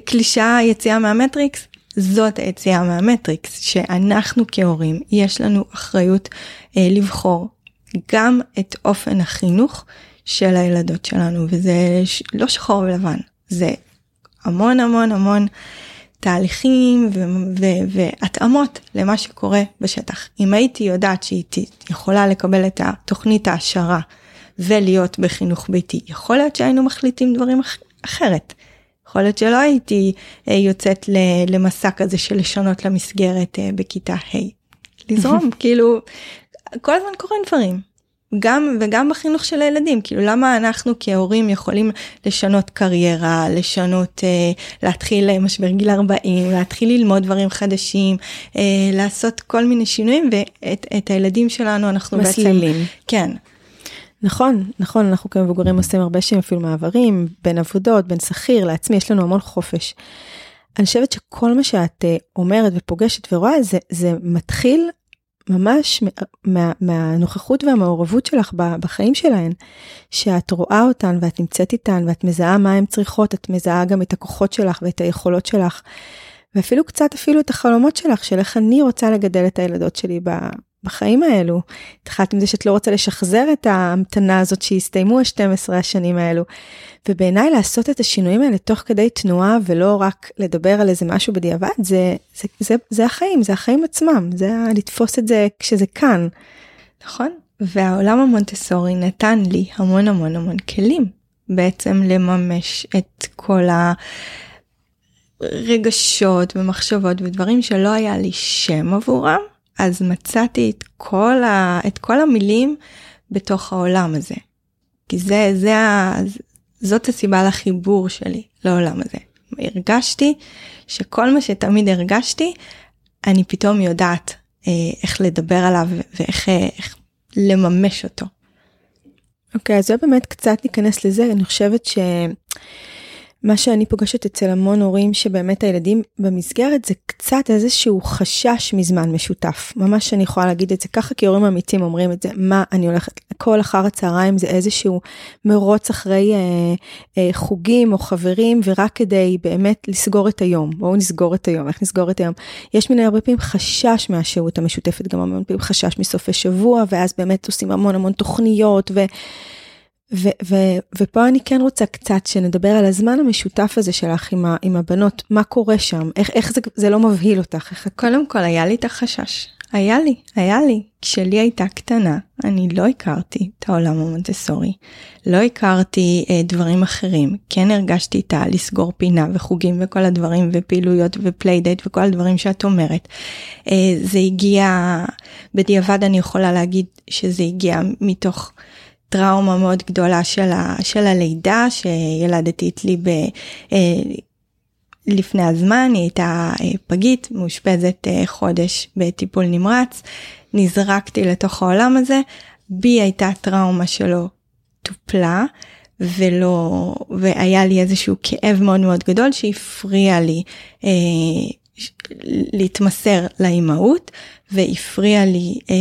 קלישה יציאה מהמטריקס, זאת היציאה מהמטריקס, שאנחנו כהורים, יש לנו אחריות אה, לבחור גם את אופן החינוך של הילדות שלנו, וזה לא שחור ולבן, זה המון המון המון תהליכים והתאמות למה שקורה בשטח. אם הייתי יודעת שהיא יכולה לקבל את התוכנית העשרה ולהיות בחינוך ביתי, יכול להיות שהיינו מחליטים דברים אח, אחרת. יכול להיות שלא הייתי אה, יוצאת למסע כזה של לשנות למסגרת אה, בכיתה ה'. לזרום, [LAUGHS] כאילו, כל הזמן קורים דברים. גם וגם בחינוך של הילדים כאילו למה אנחנו כהורים יכולים לשנות קריירה לשנות אה, להתחיל משבר גיל 40 להתחיל ללמוד דברים חדשים אה, לעשות כל מיני שינויים ואת הילדים שלנו אנחנו מסלילים. בעצם כן נכון, נכון, אנחנו כמבוגרים עושים הרבה שהם אפילו מעברים בין עבודות, בין שכיר לעצמי, יש לנו המון חופש. אני חושבת שכל מה שאת אה, אומרת ופוגשת ורואה זה, זה מתחיל ממש מה, מהנוכחות והמעורבות שלך בחיים שלהן, שאת רואה אותן ואת נמצאת איתן ואת מזהה מה הן צריכות, את מזהה גם את הכוחות שלך ואת היכולות שלך, ואפילו קצת אפילו את החלומות שלך של איך אני רוצה לגדל את הילדות שלי בחיים האלו. התחלת עם זה שאת לא רוצה לשחזר את ההמתנה הזאת שהסתיימו ה-12 השנים האלו. ובעיניי לעשות את השינויים האלה תוך כדי תנועה ולא רק לדבר על איזה משהו בדיעבד, זה, זה, זה, זה החיים, זה החיים עצמם, זה לתפוס את זה כשזה כאן. נכון? והעולם המונטסורי נתן לי המון המון המון כלים בעצם לממש את כל הרגשות ומחשבות ודברים שלא היה לי שם עבורם אז מצאתי את כל, ה, את כל המילים בתוך העולם הזה. כי זה, זה ה, זאת הסיבה לחיבור שלי לעולם הזה. הרגשתי שכל מה שתמיד הרגשתי, אני פתאום יודעת אה, איך לדבר עליו ואיך איך לממש אותו. אוקיי, okay, אז זה באמת קצת ניכנס לזה, אני חושבת ש... מה שאני פוגשת אצל המון הורים שבאמת הילדים במסגרת זה קצת איזשהו חשש מזמן משותף. ממש אני יכולה להגיד את זה ככה כי הורים אמיתים אומרים את זה, מה אני הולכת, כל אחר הצהריים זה איזשהו מרוץ אחרי אה, אה, חוגים או חברים ורק כדי באמת לסגור את היום. בואו נסגור את היום, איך נסגור את היום? יש מיני הרבה פעמים חשש מהשהות המשותפת, גם המון פעמים חשש מסופי שבוע ואז באמת עושים המון המון תוכניות ו... ו- ו- ופה אני כן רוצה קצת שנדבר על הזמן המשותף הזה שלך עם, ה- עם הבנות, מה קורה שם, איך, איך זה, זה לא מבהיל אותך. איך... קודם כל היה לי את החשש, היה לי, היה לי. כשלי הייתה קטנה, אני לא הכרתי את העולם המונטסורי, לא הכרתי אה, דברים אחרים, כן הרגשתי איתה לסגור פינה וחוגים וכל הדברים ופעילויות ו playdate וכל הדברים שאת אומרת. אה, זה הגיע, בדיעבד אני יכולה להגיד שזה הגיע מתוך טראומה מאוד גדולה של, ה, של הלידה שילדתי את לי ב... אה, לפני הזמן, היא הייתה אה, פגית, מאושפזת אה, חודש בטיפול נמרץ, נזרקתי לתוך העולם הזה, בי הייתה טראומה שלא טופלה, ולא, והיה לי איזשהו כאב מאוד מאוד גדול שהפריע לי אה, להתמסר לאימהות, והפריע לי, אה,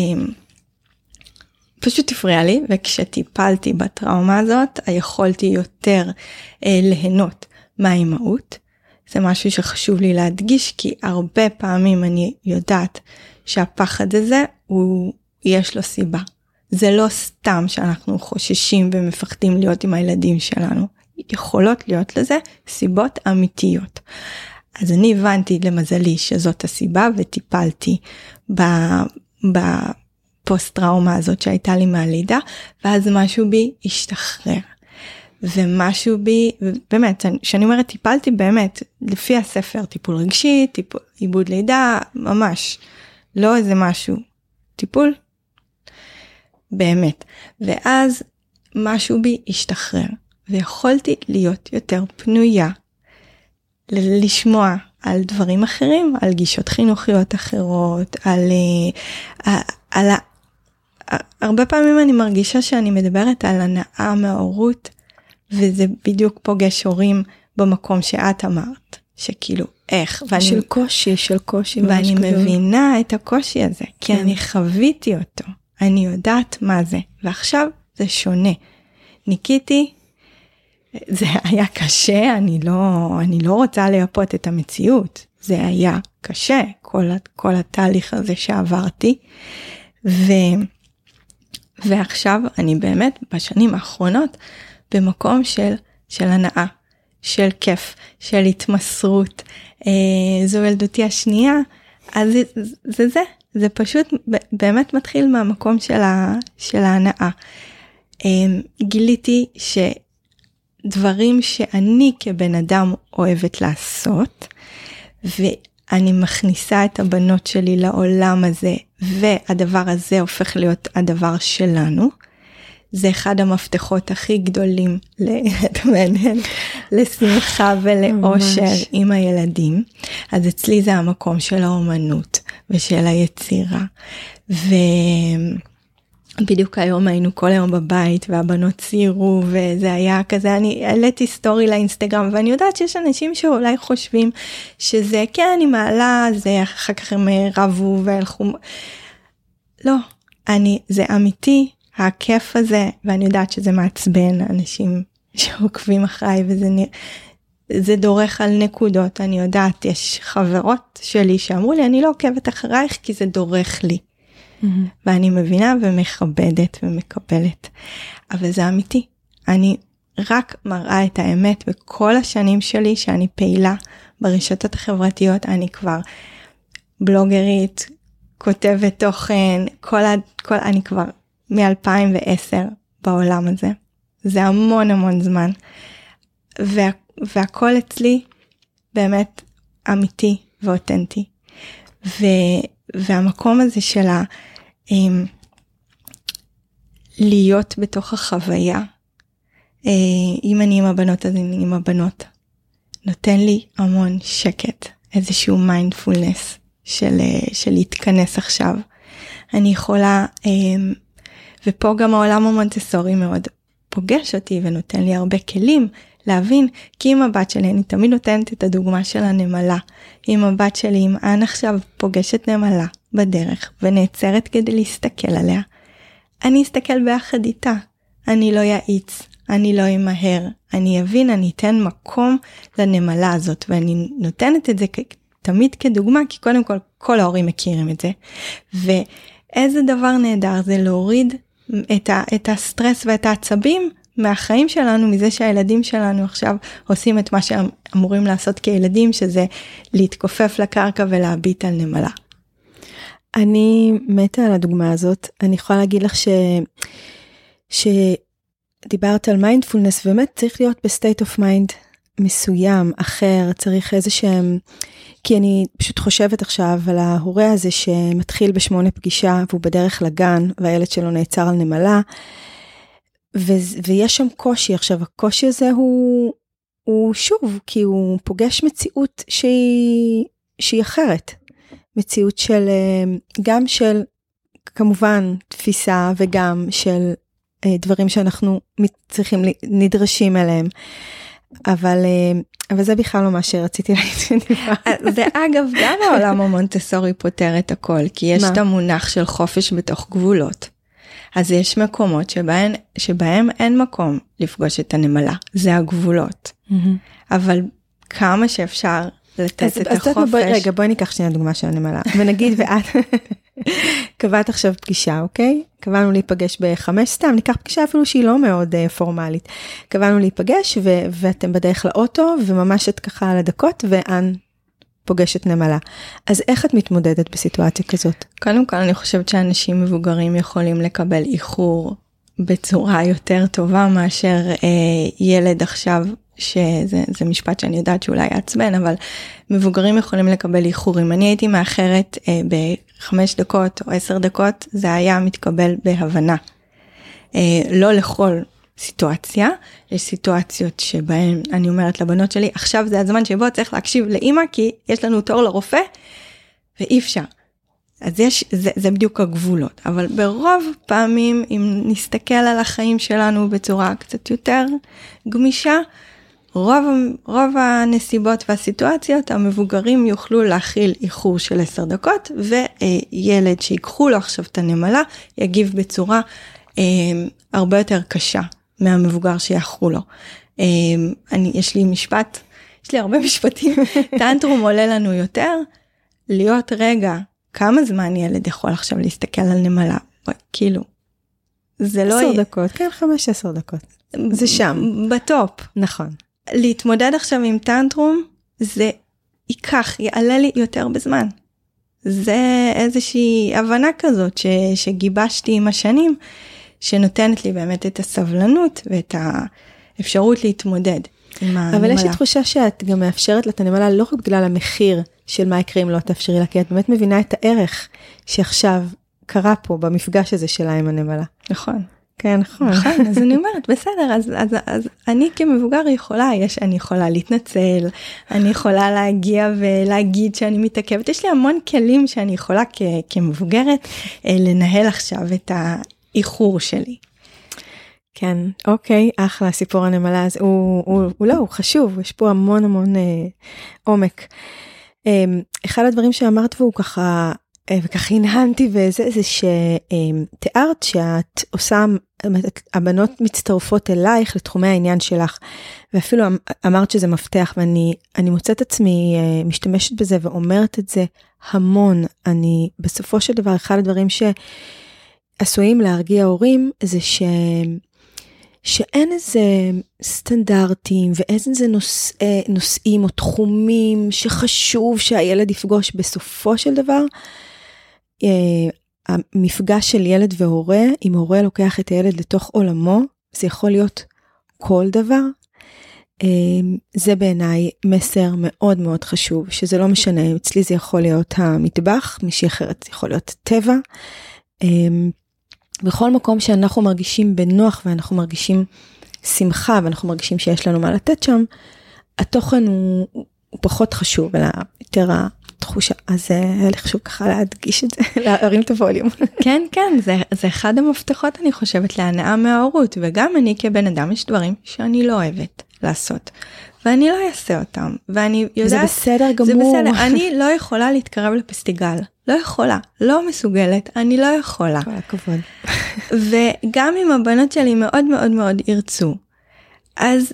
פשוט הפריע לי, וכשטיפלתי בטראומה הזאת, יכולתי יותר אה, ליהנות מהאימהות. זה משהו שחשוב לי להדגיש כי הרבה פעמים אני יודעת שהפחד הזה הוא יש לו סיבה. זה לא סתם שאנחנו חוששים ומפחדים להיות עם הילדים שלנו. יכולות להיות לזה סיבות אמיתיות. אז אני הבנתי למזלי שזאת הסיבה וטיפלתי בפוסט טראומה הזאת שהייתה לי מהלידה ואז משהו בי השתחרר. ומשהו בי, באמת, כשאני אומרת טיפלתי באמת, לפי הספר, טיפול רגשי, טיפול, עיבוד לידה, ממש, לא איזה משהו, טיפול, באמת. ואז משהו בי השתחרר, ויכולתי להיות יותר פנויה לשמוע על דברים אחרים, על גישות חינוכיות אחרות, על, אה, על, על הרבה פעמים אני מרגישה שאני מדברת על הנאה מההורות וזה בדיוק פוגש הורים במקום שאת אמרת, שכאילו איך, ואני, של קושי, של קושי, ואני מבינה את הקושי הזה, כי כן. אני חוויתי אותו, אני יודעת מה זה, ועכשיו זה שונה. ניקיתי, זה היה קשה, אני לא, אני לא רוצה לייפות את המציאות, זה היה קשה, כל, כל התהליך הזה שעברתי, ו, ועכשיו אני באמת בשנים האחרונות במקום של, של הנאה, של כיף, של התמסרות. אה, זו ילדותי השנייה, אז זה זה, זה, זה פשוט באמת מתחיל מהמקום של, ה, של ההנאה. אה, גיליתי שדברים שאני כבן אדם אוהבת לעשות, ואני מכניסה את הבנות שלי לעולם הזה, והדבר הזה הופך להיות הדבר שלנו. זה אחד המפתחות הכי גדולים [LAUGHS] לשמחה ולאושר עם הילדים. אז אצלי זה המקום של האומנות ושל היצירה. ובדיוק היום היינו כל היום בבית והבנות ציירו וזה היה כזה אני העליתי סטורי לאינסטגרם ואני יודעת שיש אנשים שאולי חושבים שזה כן אני מעלה זה אחר כך הם רבו והלכו לא אני זה אמיתי הכיף הזה ואני יודעת שזה מעצבן אנשים שעוקבים אחריי וזה נראה. זה דורך על נקודות אני יודעת יש חברות שלי שאמרו לי אני לא עוקבת אחרייך כי זה דורך לי. Mm-hmm. ואני מבינה ומכבדת ומקבלת אבל זה אמיתי אני רק מראה את האמת בכל השנים שלי שאני פעילה ברשתות החברתיות אני כבר בלוגרית כותבת תוכן כל, ה, כל אני כבר מ-2010 בעולם הזה. זה המון המון זמן. וה, והכל אצלי באמת אמיתי ואותנטי. ו, והמקום הזה של ה... um, להיות בתוך החוויה, uh, אם אני עם הבנות אז אני עם הבנות, נותן לי המון שקט, איזשהו מיינדפולנס של, uh, של להתכנס עכשיו. אני יכולה um, ופה גם העולם המונטסורי מאוד פוגש אותי ונותן לי הרבה כלים להבין כי עם הבת שלי אני תמיד נותנת את הדוגמה של הנמלה. עם הבת שלי אם אנ עכשיו פוגשת נמלה בדרך ונעצרת כדי להסתכל עליה, אני אסתכל ביחד איתה. אני לא יאיץ, אני לא אמהר, אני אבין, אני אתן מקום לנמלה הזאת ואני נותנת את זה תמיד כדוגמה כי קודם כל כל ההורים מכירים את זה. ואיזה דבר נהדר זה להוריד את, ה, את הסטרס ואת העצבים מהחיים שלנו, מזה שהילדים שלנו עכשיו עושים את מה שהם אמורים לעשות כילדים, שזה להתכופף לקרקע ולהביט על נמלה. אני מתה על הדוגמה הזאת. אני יכולה להגיד לך ש... שדיברת על מיינדפולנס, באמת צריך להיות ב state of mind מסוים, אחר, צריך איזה שהם... כי אני פשוט חושבת עכשיו על ההורה הזה שמתחיל בשמונה פגישה והוא בדרך לגן והילד שלו נעצר על נמלה. ו- ויש שם קושי עכשיו הקושי הזה הוא הוא שוב כי הוא פוגש מציאות שהיא שהיא אחרת מציאות של אה, גם של כמובן תפיסה וגם של אה, דברים שאנחנו צריכים נדרשים אליהם. אבל אה, אבל זה בכלל לא מה שרציתי להגיד. זה אגב גם העולם המונטסורי פותר את הכל כי יש את המונח של חופש בתוך גבולות. אז יש מקומות שבהם, שבהם אין מקום לפגוש את הנמלה, זה הגבולות. Mm-hmm. אבל כמה שאפשר לתת אז, את אז החופש. בואי, רגע, בואי ניקח שנייה דוגמה של הנמלה, ונגיד ואת [LAUGHS] קבעת עכשיו פגישה, אוקיי? קבענו להיפגש בחמש, סתם, ניקח פגישה אפילו שהיא לא מאוד uh, פורמלית. קבענו להיפגש ו- ואתם בדרך לאוטו, וממש את ככה על הדקות, ואן פוגשת נמלה. אז איך את מתמודדת בסיטואציה כזאת? קודם כל אני חושבת שאנשים מבוגרים יכולים לקבל איחור בצורה יותר טובה מאשר אה, ילד עכשיו שזה משפט שאני יודעת שאולי יעצבן אבל מבוגרים יכולים לקבל איחורים אני הייתי מאחרת אה, בחמש דקות או עשר דקות זה היה מתקבל בהבנה. אה, לא לכל סיטואציה, יש סיטואציות שבהן אני אומרת לבנות שלי, עכשיו זה הזמן שבו צריך להקשיב לאימא כי יש לנו תור לרופא ואי אפשר. אז יש, זה, זה בדיוק הגבולות, אבל ברוב פעמים אם נסתכל על החיים שלנו בצורה קצת יותר גמישה, רוב, רוב הנסיבות והסיטואציות המבוגרים יוכלו להכיל איחור של 10 דקות וילד שיקחו לו עכשיו את הנמלה יגיב בצורה אה, הרבה יותר קשה מהמבוגר שיאחרו לו. אמ, אני, יש לי משפט, יש לי הרבה [LAUGHS] משפטים, טנטרום עולה לנו יותר, להיות רגע, כמה זמן ילד יכול עכשיו להסתכל על נמלה? כאילו, זה לא... עשר דקות, כן, חמש עשר דקות. זה שם. בטופ. נכון. להתמודד עכשיו עם טנטרום, זה ייקח, יעלה לי יותר בזמן. זה איזושהי הבנה כזאת ש, שגיבשתי עם השנים, שנותנת לי באמת את הסבלנות ואת האפשרות להתמודד. אבל יש לי תחושה שאת גם מאפשרת לה את הנמלה לא רק בגלל המחיר של מה יקרה אם לא תאפשרי לה, כי את באמת מבינה את הערך שעכשיו קרה פה במפגש הזה שלה עם הנמלה. נכון. כן, נכון. נכון, אז אני [LAUGHS] אומרת, בסדר, אז, אז, אז אני כמבוגר יכולה, יש, אני יכולה להתנצל, אני יכולה להגיע ולהגיד שאני מתעכבת, יש לי המון כלים שאני יכולה כ, כמבוגרת אה, לנהל עכשיו את, ה, האיחור שלי. כן, אוקיי, אחלה, סיפור הנמלה, אז הוא, הוא, הוא לא, הוא חשוב, יש פה המון המון אה, עומק. אה, אחד הדברים שאמרת והוא ככה, אה, וככה הנהנתי וזה, זה שתיארת שאת עושה, הבנות מצטרפות אלייך לתחומי העניין שלך, ואפילו אמ, אמרת שזה מפתח, ואני מוצאת עצמי אה, משתמשת בזה ואומרת את זה המון. אני, בסופו של דבר, אחד הדברים ש... עשויים להרגיע הורים זה ש... שאין איזה סטנדרטים ואיזה נוש... נושאים או תחומים שחשוב שהילד יפגוש בסופו של דבר. אה, המפגש של ילד והורה, אם הורה לוקח את הילד לתוך עולמו, זה יכול להיות כל דבר. אה, זה בעיניי מסר מאוד מאוד חשוב, שזה לא משנה, אצלי זה יכול להיות המטבח, מישהי אחרת זה יכול להיות טבע. אה, בכל מקום שאנחנו מרגישים בנוח ואנחנו מרגישים שמחה ואנחנו מרגישים שיש לנו מה לתת שם, התוכן הוא, הוא פחות חשוב, אלא יותר התחושה. אז היה לי חשוב ככה להדגיש את זה, [LAUGHS] להרים את הווליום. [LAUGHS] כן, כן, זה, זה אחד המפתחות אני חושבת להנאה מההורות, וגם אני כבן אדם יש דברים שאני לא אוהבת לעשות. ואני לא אעשה אותם ואני יודעת זה בסדר גמור. זה בסדר אני לא יכולה להתקרב לפסטיגל. לא יכולה לא מסוגלת אני לא יכולה. כל הכבוד. וגם אם הבנות שלי מאוד מאוד מאוד ירצו אז,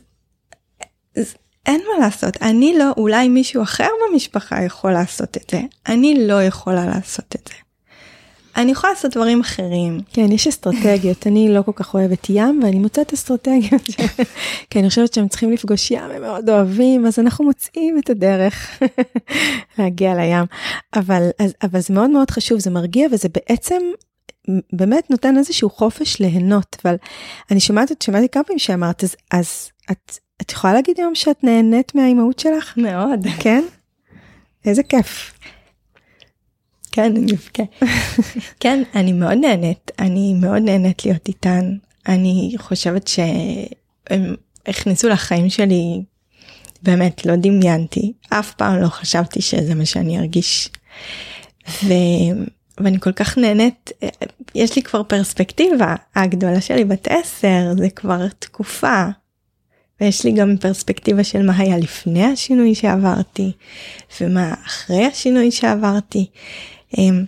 אז אין מה לעשות. אני לא אולי מישהו אחר במשפחה יכול לעשות את זה. אני לא יכולה לעשות את זה. אני יכולה לעשות דברים אחרים. כן, יש אסטרטגיות, אני לא כל כך אוהבת ים, ואני מוצאת אסטרטגיות, [LAUGHS] כי אני חושבת שהם צריכים לפגוש ים, הם מאוד אוהבים, אז אנחנו מוצאים את הדרך [LAUGHS] להגיע לים. אבל, אז, אבל זה מאוד מאוד חשוב, זה מרגיע, וזה בעצם באמת נותן איזשהו חופש ליהנות, אבל אני שומעת, שמעתי כמה פעמים שאמרת, אז, אז את, את יכולה להגיד היום שאת נהנית מהאימהות שלך? מאוד. כן? איזה כיף. כן, אני כן. [LAUGHS] כן, אני מאוד נהנית, אני מאוד נהנית להיות איתן. אני חושבת שהם הכניסו לחיים שלי, באמת לא דמיינתי, אף פעם לא חשבתי שזה מה שאני ארגיש. ו... ואני כל כך נהנית, יש לי כבר פרספקטיבה, הגדולה שלי בת עשר, זה כבר תקופה. ויש לי גם פרספקטיבה של מה היה לפני השינוי שעברתי, ומה אחרי השינוי שעברתי. אמ,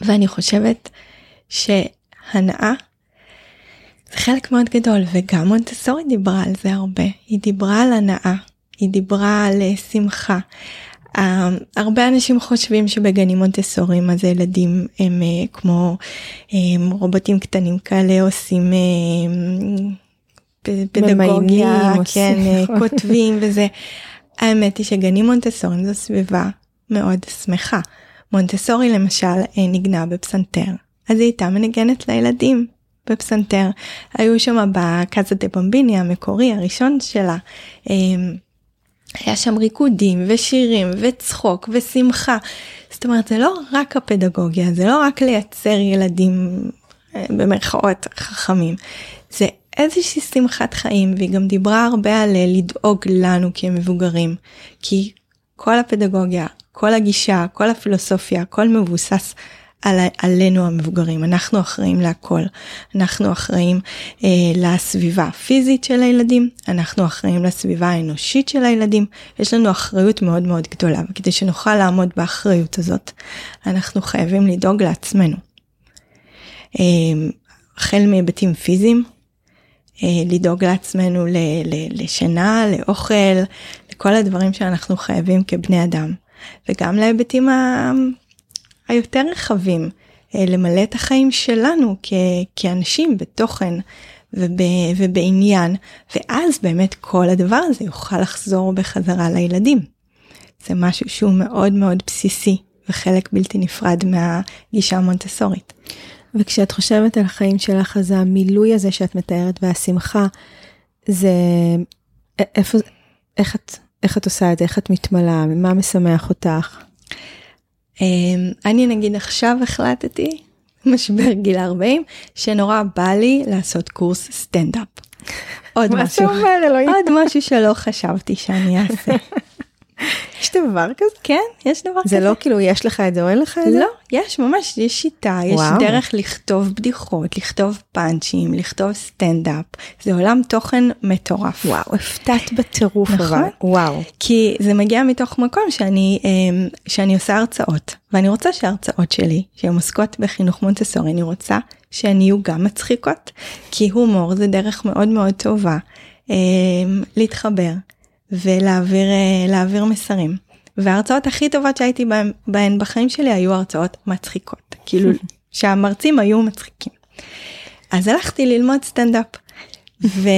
ואני חושבת שהנאה זה חלק מאוד גדול וגם מונטסורי דיברה על זה הרבה היא דיברה על הנאה היא דיברה על אה, שמחה. Um, הרבה אנשים חושבים שבגנים מונטסוריים אז הילדים הם uh, כמו um, רובוטים קטנים כאלה עושים uh, פדגוגיה, כן, uh, כותבים וזה. האמת היא שגנים מונטסוריים זו סביבה מאוד שמחה. מונטסורי למשל אה, ניגנה בפסנתר, אז היא הייתה מנגנת לילדים בפסנתר. היו שם בקאזה דה במביני המקורי הראשון שלה. אמ, היה שם ריקודים ושירים וצחוק ושמחה. זאת אומרת זה לא רק הפדגוגיה זה לא רק לייצר ילדים אה, במרכאות חכמים זה איזושהי שמחת חיים והיא גם דיברה הרבה על אה, לדאוג לנו כמבוגרים כי כל הפדגוגיה כל הגישה, כל הפילוסופיה, הכל מבוסס על, עלינו המבוגרים, אנחנו אחראים להכל. אנחנו אחראים אה, לסביבה הפיזית של הילדים, אנחנו אחראים לסביבה האנושית של הילדים, יש לנו אחריות מאוד מאוד גדולה, וכדי שנוכל לעמוד באחריות הזאת, אנחנו חייבים לדאוג לעצמנו. אה, החל מהיבטים פיזיים, אה, לדאוג לעצמנו ל, ל, לשינה, לאוכל, לכל הדברים שאנחנו חייבים כבני אדם. וגם להיבטים ה... היותר רחבים, אה, למלא את החיים שלנו כ... כאנשים בתוכן וב... ובעניין, ואז באמת כל הדבר הזה יוכל לחזור בחזרה לילדים. זה משהו שהוא מאוד מאוד בסיסי וחלק בלתי נפרד מהגישה המונטסורית. וכשאת חושבת על החיים שלך, אז המילוי הזה שאת מתארת והשמחה, זה איפה, איך את איך את עושה את זה? איך את מתמלאה? מה משמח אותך? אמ, אני נגיד עכשיו החלטתי, משבר גיל 40, שנורא בא לי לעשות קורס סטנדאפ. עוד משהו? עוד משהו שלא חשבתי שאני אעשה. [LAUGHS] יש דבר כזה? כן, יש דבר זה כזה. זה לא כאילו יש לך את זה או אין לך את זה? לא, יש ממש, יש שיטה, יש וואו. דרך לכתוב בדיחות, לכתוב פאנצ'ים, לכתוב סטנדאפ. זה עולם תוכן מטורף. וואו, הפתעת בטירוף נכון? וואו. כי זה מגיע מתוך מקום שאני, אמ, שאני עושה הרצאות, ואני רוצה שההרצאות שלי, שהן עוסקות בחינוך מונטסורי, אני רוצה שהן יהיו גם מצחיקות, כי הומור זה דרך מאוד מאוד טובה אמ, להתחבר. ולהעביר מסרים. וההרצאות הכי טובות שהייתי בהן, בהן בחיים שלי היו הרצאות מצחיקות, כאילו [LAUGHS] שהמרצים היו מצחיקים. אז הלכתי ללמוד סטנדאפ, ו...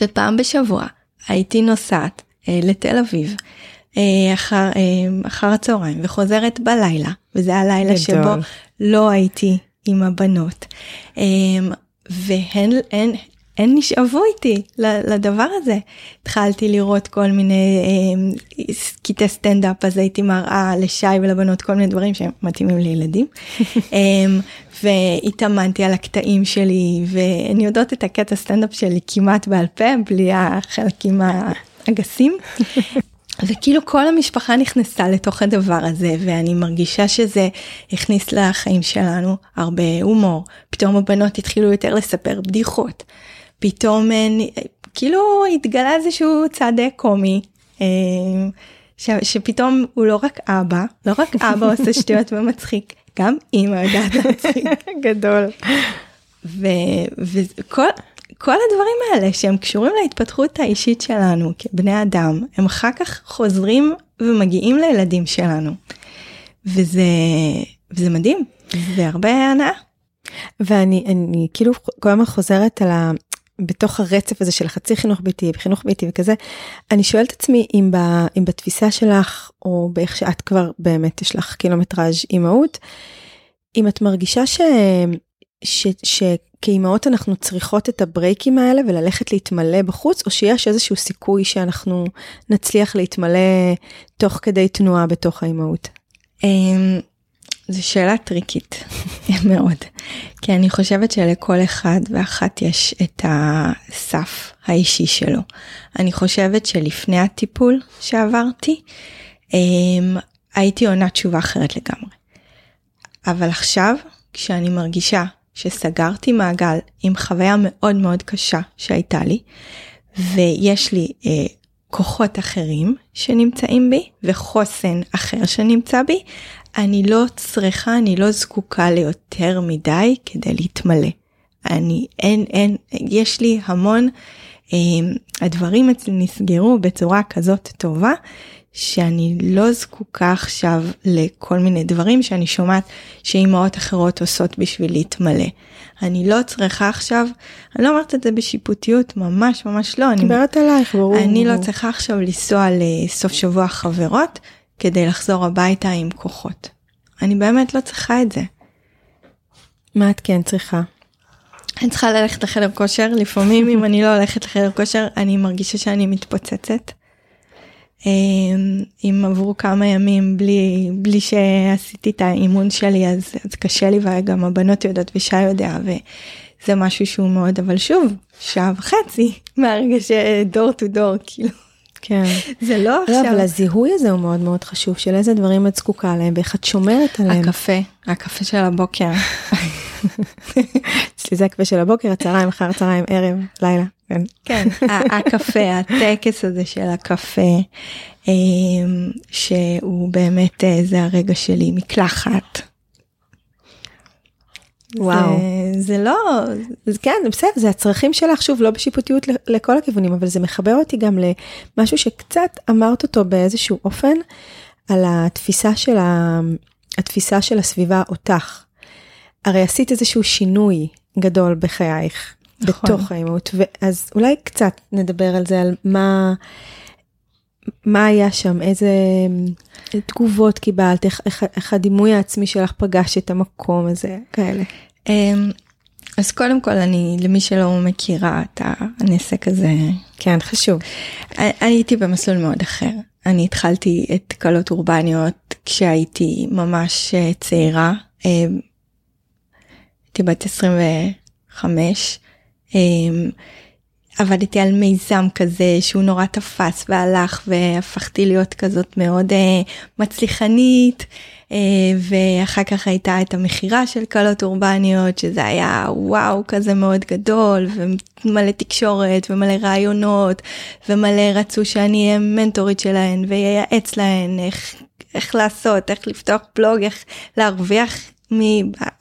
ופעם בשבוע הייתי נוסעת אה, לתל אביב אה, אחר, אה, אחר הצהריים וחוזרת בלילה, וזה הלילה גדול. שבו לא הייתי עם הבנות. אה, והן הן, הן נשאבו איתי לדבר הזה. התחלתי לראות כל מיני אה, קטעי סטנדאפ, אז הייתי מראה לשי ולבנות כל מיני דברים שהם מתאימים לילדים. [LAUGHS] אה, והתאמנתי על הקטעים שלי, ואני יודעת את הקטע סטנדאפ שלי כמעט בעל פה, בלי החלקים הגסים. [LAUGHS] וכאילו כל המשפחה נכנסה לתוך הדבר הזה ואני מרגישה שזה הכניס לחיים שלנו הרבה הומור פתאום הבנות התחילו יותר לספר בדיחות פתאום אה, כאילו התגלה איזשהו צד קומי. אה, ש, שפתאום הוא לא רק אבא, לא רק [LAUGHS] אבא עושה שטויות ומצחיק, גם אימא יודעת להצחיק. [LAUGHS] גדול. וכל כל הדברים האלה שהם קשורים להתפתחות האישית שלנו כבני אדם, הם אחר כך חוזרים ומגיעים לילדים שלנו. וזה, וזה מדהים, והרבה הנאה. ואני אני כאילו כל הזמן חוזרת על ה... בתוך הרצף הזה של החצי חינוך ביתי, חינוך ביתי וכזה, אני שואלת עצמי אם, ב, אם בתפיסה שלך, או באיך שאת כבר באמת יש לך קילומטראז' אימהות, אם את מרגישה ש, ש, שכאימהות אנחנו צריכות את הברייקים האלה וללכת להתמלא בחוץ, או שיש איזשהו סיכוי שאנחנו נצליח להתמלא תוך כדי תנועה בתוך האימהות? זו שאלה טריקית [LAUGHS] מאוד, כי אני חושבת שלכל אחד ואחת יש את הסף האישי שלו. אני חושבת שלפני הטיפול שעברתי, אמ, הייתי עונה תשובה אחרת לגמרי. אבל עכשיו, כשאני מרגישה שסגרתי מעגל עם חוויה מאוד מאוד קשה שהייתה לי, ויש לי אה, כוחות אחרים שנמצאים בי וחוסן אחר שנמצא בי, אני לא צריכה, אני לא זקוקה ליותר מדי כדי להתמלא. אני, אין, אין, יש לי המון, אה, הדברים אצלי נסגרו בצורה כזאת טובה, שאני לא זקוקה עכשיו לכל מיני דברים שאני שומעת שאימהות אחרות עושות בשביל להתמלא. אני לא צריכה עכשיו, אני לא אומרת את זה בשיפוטיות, ממש ממש לא. אני מדברת עלייך, ברור. אני לא צריכה עכשיו לנסוע לסוף שבוע חברות כדי לחזור הביתה עם כוחות. אני באמת לא צריכה את זה. מה את כן צריכה? אני צריכה ללכת לחדר כושר, לפעמים אם אני לא הולכת לחדר כושר אני מרגישה שאני מתפוצצת. אמ, אם עברו כמה ימים בלי בלי שעשיתי את האימון שלי אז, אז קשה לי וגם הבנות יודעות ושי יודע וזה משהו שהוא מאוד אבל שוב שעה וחצי מהרגע שדור טו דור כאילו. כן. זה לא עכשיו. לא, אבל הזיהוי הזה הוא מאוד מאוד חשוב, של איזה דברים את זקוקה להם ואיך את שומרת עליהם. הקפה, הקפה של הבוקר. [LAUGHS] אצלי זה הקפה של הבוקר, הצהריים, אחר הצהריים, ערב, לילה. כן, כן הקפה, [LAUGHS] הטקס הזה של הקפה, אמ, שהוא באמת, אה, זה הרגע שלי, מקלחת. וואו. זה, זה לא... זה כן, בסדר, זה הצרכים שלך, שוב, לא בשיפוטיות לכל הכיוונים, אבל זה מחבר אותי גם למשהו שקצת אמרת אותו באיזשהו אופן, על התפיסה של, ה... התפיסה של הסביבה אותך. הרי עשית איזשהו שינוי גדול בחייך, נכון. בתוך האימהות, אז אולי קצת נדבר על זה, על מה, מה היה שם, איזה תגובות קיבלת, איך, איך, איך הדימוי העצמי שלך פגש את המקום הזה, כאלה. אמ, אז קודם כל אני למי שלא מכירה את הנסק הזה כן חשוב. אני הייתי במסלול מאוד אחר. אני התחלתי את קלות אורבניות כשהייתי ממש אה, צעירה. אמ, הייתי בת 25 אמ, עבדתי על מיזם כזה שהוא נורא תפס והלך והפכתי להיות כזאת מאוד uh, מצליחנית uh, ואחר כך הייתה את המכירה של קלות אורבניות שזה היה וואו כזה מאוד גדול ומלא תקשורת ומלא רעיונות ומלא רצו שאני אהיה מנטורית שלהן וייעץ להן איך, איך לעשות איך לפתוח בלוג איך להרוויח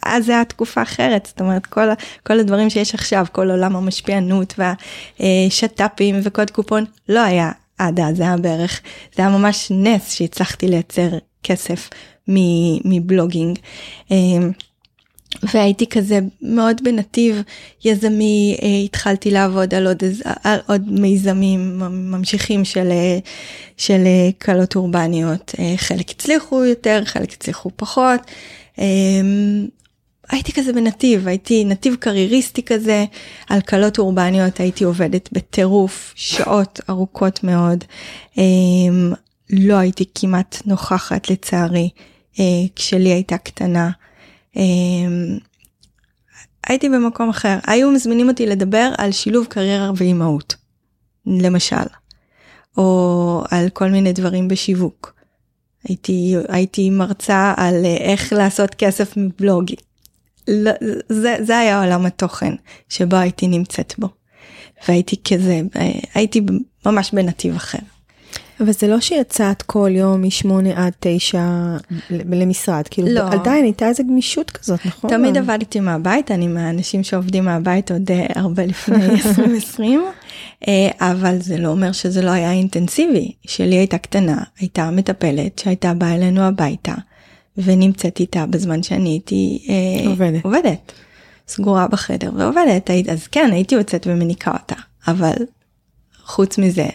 אז זה היה תקופה אחרת, זאת אומרת כל, כל הדברים שיש עכשיו, כל עולם המשפיענות והשת"פים וקוד קופון, לא היה עד אז, זה היה בערך, זה היה ממש נס שהצלחתי לייצר כסף מבלוגינג. אמ, והייתי כזה מאוד בנתיב יזמי, אה, התחלתי לעבוד על עוד, על עוד מיזמים ממשיכים של, של קלות אורבניות, אה, חלק הצליחו יותר, חלק הצליחו פחות. אמ, הייתי כזה בנתיב, הייתי נתיב קרייריסטי כזה, על קלות אורבניות הייתי עובדת בטירוף, שעות ארוכות מאוד. אמ, לא הייתי כמעט נוכחת לצערי, אה, כשלי הייתה קטנה. אמ, הייתי במקום אחר, היו מזמינים אותי לדבר על שילוב קריירה ואימהות, למשל, או על כל מיני דברים בשיווק. הייתי, הייתי מרצה על אה, איך לעשות כסף מבלוגי. לא, זה, זה היה עולם התוכן שבו הייתי נמצאת בו. והייתי כזה, אה, הייתי ממש בנתיב אחר. אבל זה לא שיצאת כל יום משמונה עד תשע למשרד, כאילו לא. עדיין הייתה איזה גמישות כזאת, נכון? תמיד עבדתי מהבית, אני מהאנשים שעובדים מהבית עוד אה, הרבה לפני [LAUGHS] 2020, אה, אבל זה לא אומר שזה לא היה אינטנסיבי. שלי הייתה קטנה, הייתה מטפלת שהייתה באה אלינו הביתה, ונמצאת איתה בזמן שאני הייתי אה, עובדת. עובדת, סגורה בחדר ועובדת, אז כן הייתי יוצאת ומניקה אותה, אבל חוץ מזה,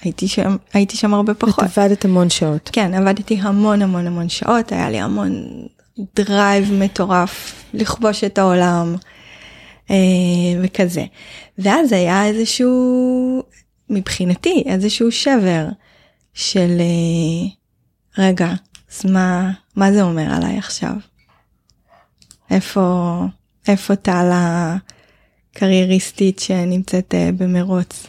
הייתי שם, הייתי שם הרבה את פחות. עבדת המון שעות. כן, עבדתי המון המון המון שעות, היה לי המון drive מטורף לכבוש את העולם אה, וכזה. ואז היה איזשהו, מבחינתי, איזשהו שבר של אה, רגע, אז מה, מה זה אומר עליי עכשיו? איפה, איפה טל הקרייריסטית שנמצאת אה, במרוץ?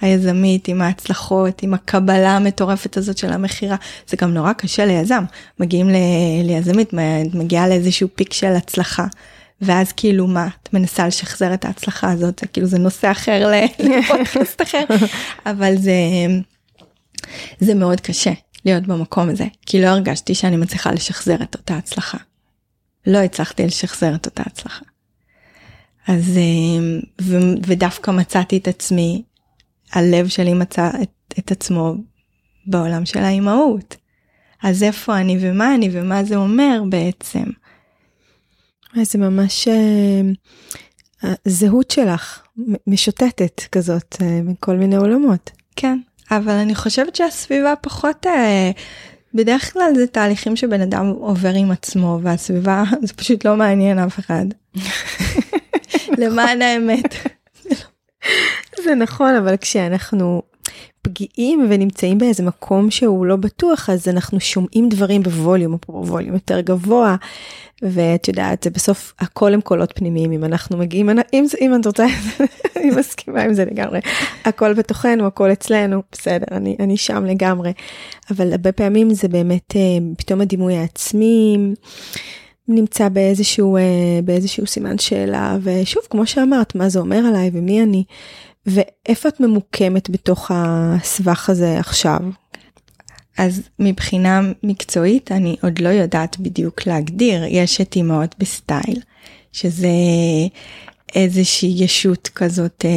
היזמית עם ההצלחות עם הקבלה המטורפת הזאת של המכירה זה גם נורא קשה ליזם מגיעים ל- ליזמית מגיעה לאיזשהו פיק של הצלחה. ואז כאילו מה את מנסה לשחזר את ההצלחה הזאת כאילו זה נושא אחר [LAUGHS] לפודקאסט אחר אבל זה זה מאוד קשה להיות במקום הזה כי לא הרגשתי שאני מצליחה לשחזר את אותה הצלחה. לא הצלחתי לשחזר את אותה הצלחה. אז אה, ו- ודווקא מצאתי את עצמי הלב שלי מצא את, את עצמו בעולם של האימהות. אז איפה אני ומה אני ומה זה אומר בעצם. זה ממש אה, הזהות שלך משוטטת כזאת אה, מכל מיני עולמות. כן, אבל אני חושבת שהסביבה פחות, אה, בדרך כלל זה תהליכים שבן אדם עובר עם עצמו והסביבה [LAUGHS] זה פשוט לא מעניין אף אחד. [LAUGHS] למען האמת. זה נכון, אבל כשאנחנו פגיעים ונמצאים באיזה מקום שהוא לא בטוח, אז אנחנו שומעים דברים בווליום, או בווליום יותר גבוה, ואת יודעת, זה בסוף הכל הם קולות פנימיים, אם אנחנו מגיעים, אם, אם את רוצה, [LAUGHS] אני מסכימה עם זה לגמרי, הכל בתוכנו, הכל אצלנו, בסדר, אני, אני שם לגמרי, אבל הרבה פעמים זה באמת אה, פתאום הדימוי העצמי. נמצא באיזשהו, אה, באיזשהו סימן שאלה, ושוב, כמו שאמרת, מה זה אומר עליי ומי אני, ואיפה את ממוקמת בתוך הסבך הזה עכשיו? אז מבחינה מקצועית אני עוד לא יודעת בדיוק להגדיר, יש את אימהות בסטייל, שזה איזושהי ישות כזאת אה,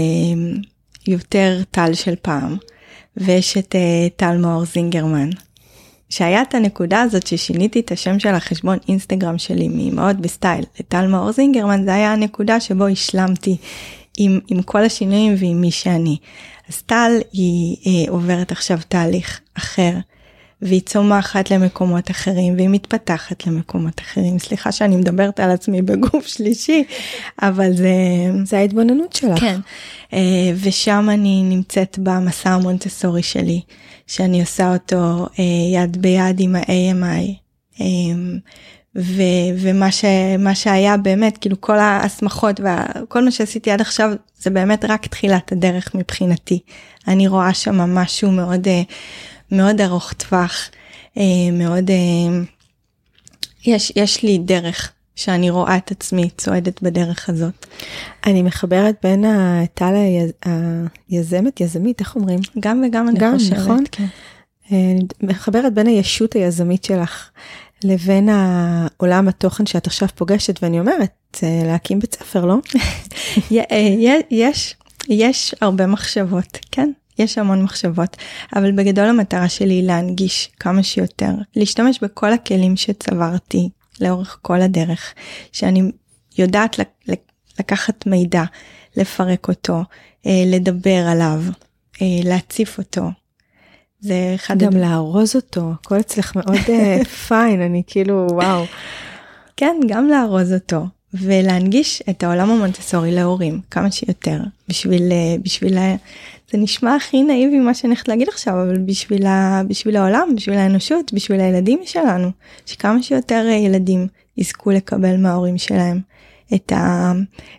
יותר טל של פעם, ויש את אה, טל מאור זינגרמן, שהיה את הנקודה הזאת ששיניתי את השם של החשבון אינסטגרם שלי מאימהות בסטייל לטל מאור זינגרמן, זה היה הנקודה שבו השלמתי עם, עם כל השינויים ועם מי שאני. אז טל היא אה, עוברת עכשיו תהליך אחר. והיא צומחת למקומות אחרים והיא מתפתחת למקומות אחרים סליחה שאני מדברת על עצמי בגוף שלישי אבל זה זה ההתבוננות שלך. כן אה, ושם אני נמצאת במסע המונטסורי שלי שאני עושה אותו אה, יד ביד עם ה-AMI. אה, ו- ומה ש- מה שהיה באמת כאילו כל ההסמכות וכל מה שעשיתי עד עכשיו זה באמת רק תחילת הדרך מבחינתי אני רואה שם משהו מאוד אה, מאוד ארוך טווח אה, מאוד אה, יש יש לי דרך שאני רואה את עצמי צועדת בדרך הזאת אני מחברת בין היז... היזמת, יזמית, איך אומרים? גם וגם אני גם, חושבת נכון? כן. מחברת בין הישות היזמית שלך לבין העולם התוכן שאת עכשיו פוגשת, ואני אומרת, אה, להקים בית ספר, לא? [LAUGHS] אה, יש יש הרבה מחשבות כן יש המון מחשבות אבל בגדול המטרה שלי היא להנגיש כמה שיותר להשתמש בכל הכלים שצברתי לאורך כל הדרך שאני יודעת לק- לק- לקחת מידע לפרק אותו אה, לדבר עליו להציף אותו. זה אחד גם הד- לארוז אותו, הכל אצלך מאוד אה, [LAUGHS] פיין, אני כאילו, וואו. כן, גם לארוז אותו ולהנגיש את העולם המונטסורי להורים כמה שיותר בשביל אה, בשביל זה נשמע הכי נאיבי מה שאני הולכת להגיד עכשיו אבל בשביל ה, בשביל העולם בשביל האנושות בשביל הילדים שלנו שכמה שיותר אה, ילדים יזכו לקבל מההורים שלהם את, ה,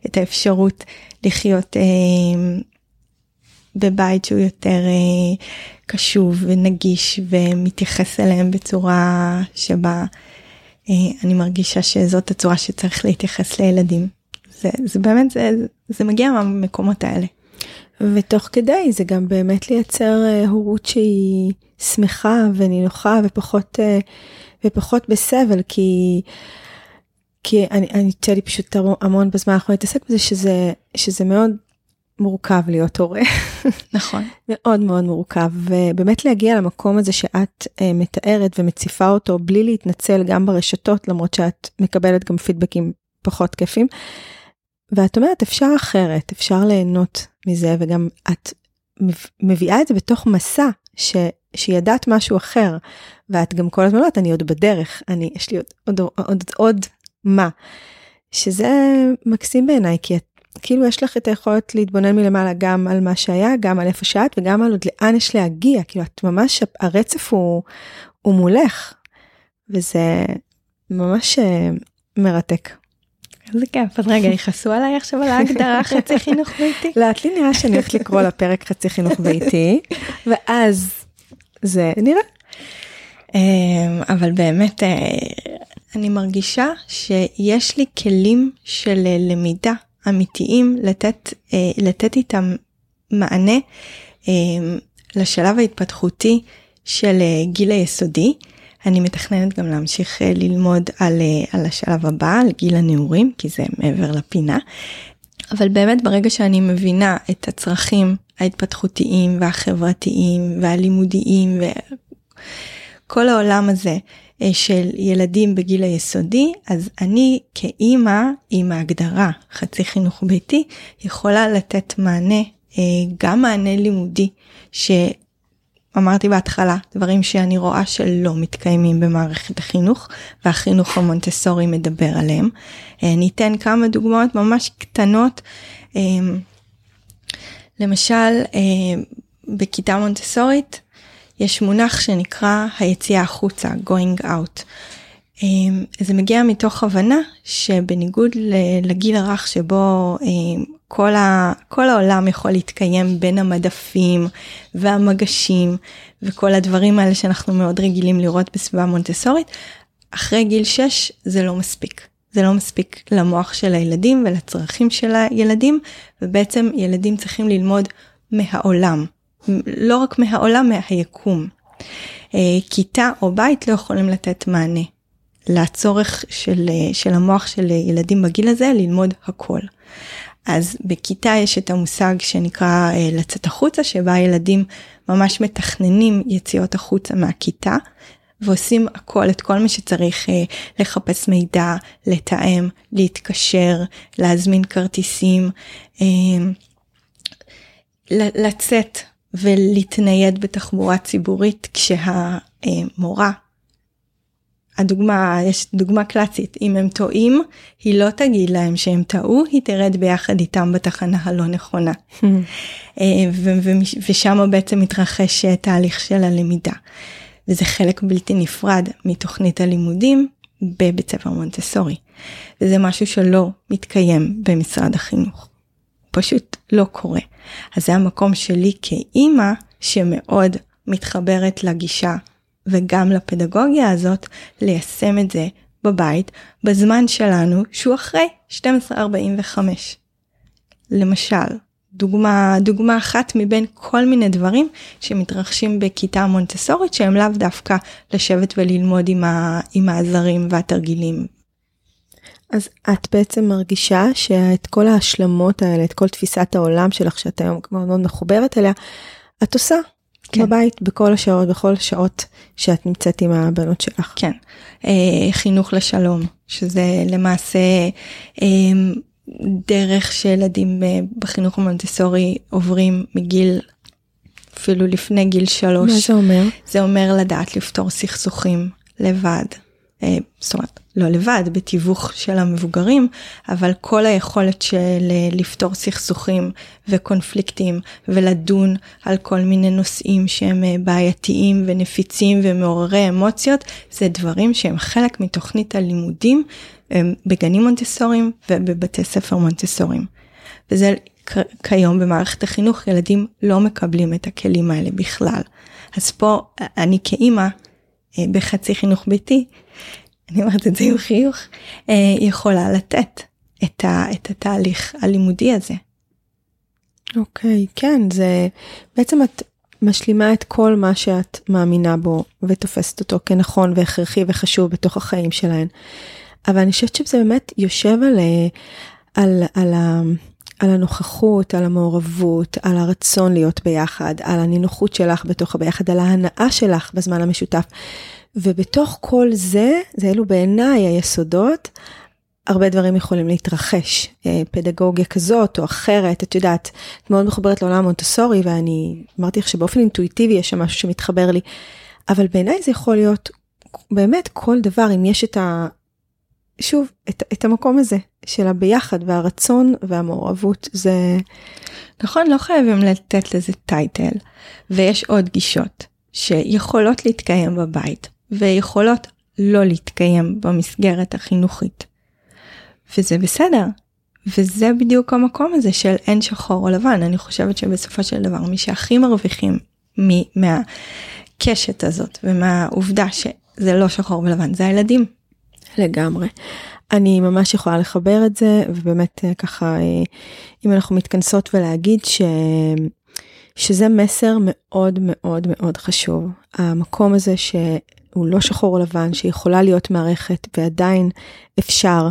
את האפשרות לחיות אה, בבית שהוא יותר אה, קשוב ונגיש ומתייחס אליהם בצורה שבה אה, אני מרגישה שזאת הצורה שצריך להתייחס לילדים. זה, זה באמת, זה, זה מגיע מהמקומות האלה. ותוך כדי זה גם באמת לייצר אה, הורות שהיא שמחה ונינוחה ופחות ופחות בסבל כי כי אני אני יוצא לי פשוט המון בזמן האחרון להתעסק בזה שזה שזה מאוד מורכב להיות הורה. נכון. [LAUGHS] מאוד מאוד מורכב, ובאמת להגיע למקום הזה שאת uh, מתארת ומציפה אותו בלי להתנצל גם ברשתות, למרות שאת מקבלת גם פידבקים פחות כיפים. ואת אומרת, אפשר אחרת, אפשר ליהנות מזה, וגם את מביאה את זה בתוך מסע ש, שידעת משהו אחר, ואת גם כל הזמן אומרת, אני עוד בדרך, אני, יש לי עוד, עוד, עוד, עוד, עוד מה. שזה מקסים בעיניי, כי את, כאילו יש לך את היכולת להתבונן מלמעלה גם על מה שהיה, גם על איפה שאת, וגם על עוד לאן יש להגיע, כאילו את ממש, הרצף הוא, הוא מולך, וזה ממש אה, מרתק. איזה כיף, אז רגע, יכעסו עליי עכשיו על ההגדרה [LAUGHS] חצי חינוך ביתי? [LAUGHS] לאט לי נראה שאני הולכת לקרוא לפרק חצי חינוך ביתי, [LAUGHS] ואז זה נראה. אמ, אבל באמת, אה, אני מרגישה שיש לי כלים של אה, למידה אמיתיים לתת, אה, לתת איתם מענה אמ, לשלב ההתפתחותי של גיל היסודי. אני מתכננת גם להמשיך אה, ללמוד על, אה, על השלב הבא, על גיל הנעורים, כי זה מעבר לפינה. אבל באמת ברגע שאני מבינה את הצרכים ההתפתחותיים והחברתיים והלימודיים וכל העולם הזה אה, של ילדים בגיל היסודי, אז אני כאימא עם ההגדרה חצי חינוך ביתי יכולה לתת מענה, גם מענה לימודי, ש... אמרתי בהתחלה, דברים שאני רואה שלא מתקיימים במערכת החינוך, והחינוך המונטסורי מדבר עליהם. אה, ניתן כמה דוגמאות ממש קטנות. אה, למשל, אה, בכיתה מונטסורית יש מונח שנקרא היציאה החוצה, going out. זה מגיע מתוך הבנה שבניגוד לגיל הרך שבו כל, ה, כל העולם יכול להתקיים בין המדפים והמגשים וכל הדברים האלה שאנחנו מאוד רגילים לראות בסביבה מונטסורית, אחרי גיל 6 זה לא מספיק. זה לא מספיק למוח של הילדים ולצרכים של הילדים, ובעצם ילדים צריכים ללמוד מהעולם, לא רק מהעולם, מהיקום. אה, כיתה או בית לא יכולים לתת מענה לצורך של, של המוח של ילדים בגיל הזה ללמוד הכל. אז בכיתה יש את המושג שנקרא אה, לצאת החוצה, שבה ילדים ממש מתכננים יציאות החוצה מהכיתה. ועושים הכל, את כל מה שצריך אה, לחפש מידע, לתאם, להתקשר, להזמין כרטיסים, אה, לצאת ולהתנייד בתחבורה ציבורית כשהמורה הדוגמה, יש דוגמה קלאסית, אם הם טועים, היא לא תגיד להם שהם טעו, היא תרד ביחד איתם בתחנה הלא נכונה. אה, ושם בעצם מתרחש תהליך של הלמידה. וזה חלק בלתי נפרד מתוכנית הלימודים בבית ספר מונטסורי. וזה משהו שלא מתקיים במשרד החינוך. פשוט לא קורה. אז זה המקום שלי כאימא שמאוד מתחברת לגישה וגם לפדגוגיה הזאת ליישם את זה בבית בזמן שלנו שהוא אחרי 12:45. למשל, דוגמה, דוגמה אחת מבין כל מיני דברים שמתרחשים בכיתה מונטסורית שהם לאו דווקא לשבת וללמוד עם, ה, עם העזרים והתרגילים. אז את בעצם מרגישה שאת כל ההשלמות האלה, את כל תפיסת העולם שלך שאת היום מאוד מאוד מחוברת אליה, את עושה כן. בבית בכל השעות, בכל השעות שאת נמצאת עם הבנות שלך. כן. אה, חינוך לשלום, שזה למעשה אה, דרך שילדים אה, בחינוך המונטסורי עוברים מגיל, אפילו לפני גיל שלוש. מה זה אומר? זה אומר לדעת לפתור סכסוכים לבד. אה, זאת אומרת, לא לבד, בתיווך של המבוגרים, אבל כל היכולת של אה, לפתור סכסוכים וקונפליקטים ולדון על כל מיני נושאים שהם אה, בעייתיים ונפיצים ומעוררי אמוציות, זה דברים שהם חלק מתוכנית הלימודים בגנים מונטסוריים ובבתי ספר מונטסוריים. וזה כיום במערכת החינוך ילדים לא מקבלים את הכלים האלה בכלל. אז פה אני כאימא בחצי חינוך ביתי אני אומרת את זה עם חיוך, אה, יכולה לתת את, ה, את התהליך הלימודי הזה. אוקיי, okay, כן, זה בעצם את משלימה את כל מה שאת מאמינה בו ותופסת אותו כנכון והכרחי וחשוב בתוך החיים שלהן. אבל אני חושבת שזה באמת יושב על, אה, על, על, על, על הנוכחות, על המעורבות, על הרצון להיות ביחד, על הנינוחות שלך בתוך הביחד, על ההנאה שלך בזמן המשותף. ובתוך כל זה, זה אלו בעיניי היסודות, הרבה דברים יכולים להתרחש. אה, פדגוגיה כזאת או אחרת, את יודעת, את מאוד מחוברת לעולם מונטסורי, ואני אמרתי לך שבאופן אינטואיטיבי יש שם משהו שמתחבר לי, אבל בעיניי זה יכול להיות באמת כל דבר, אם יש את ה... שוב, את, את המקום הזה של הביחד והרצון והמעורבות, זה... נכון, לא חייבים לתת לזה טייטל, ויש עוד גישות שיכולות להתקיים בבית, ויכולות לא להתקיים במסגרת החינוכית. וזה בסדר. וזה בדיוק המקום הזה של אין שחור או לבן. אני חושבת שבסופו של דבר מי שהכי מרוויחים מהקשת הזאת ומהעובדה שזה לא שחור ולבן זה הילדים. לגמרי. אני ממש יכולה לחבר את זה ובאמת אה, ככה אה, אם אנחנו מתכנסות ולהגיד ש... שזה מסר מאוד מאוד מאוד חשוב. המקום הזה שהוא לא שחור או לבן, שיכולה להיות מערכת ועדיין אפשר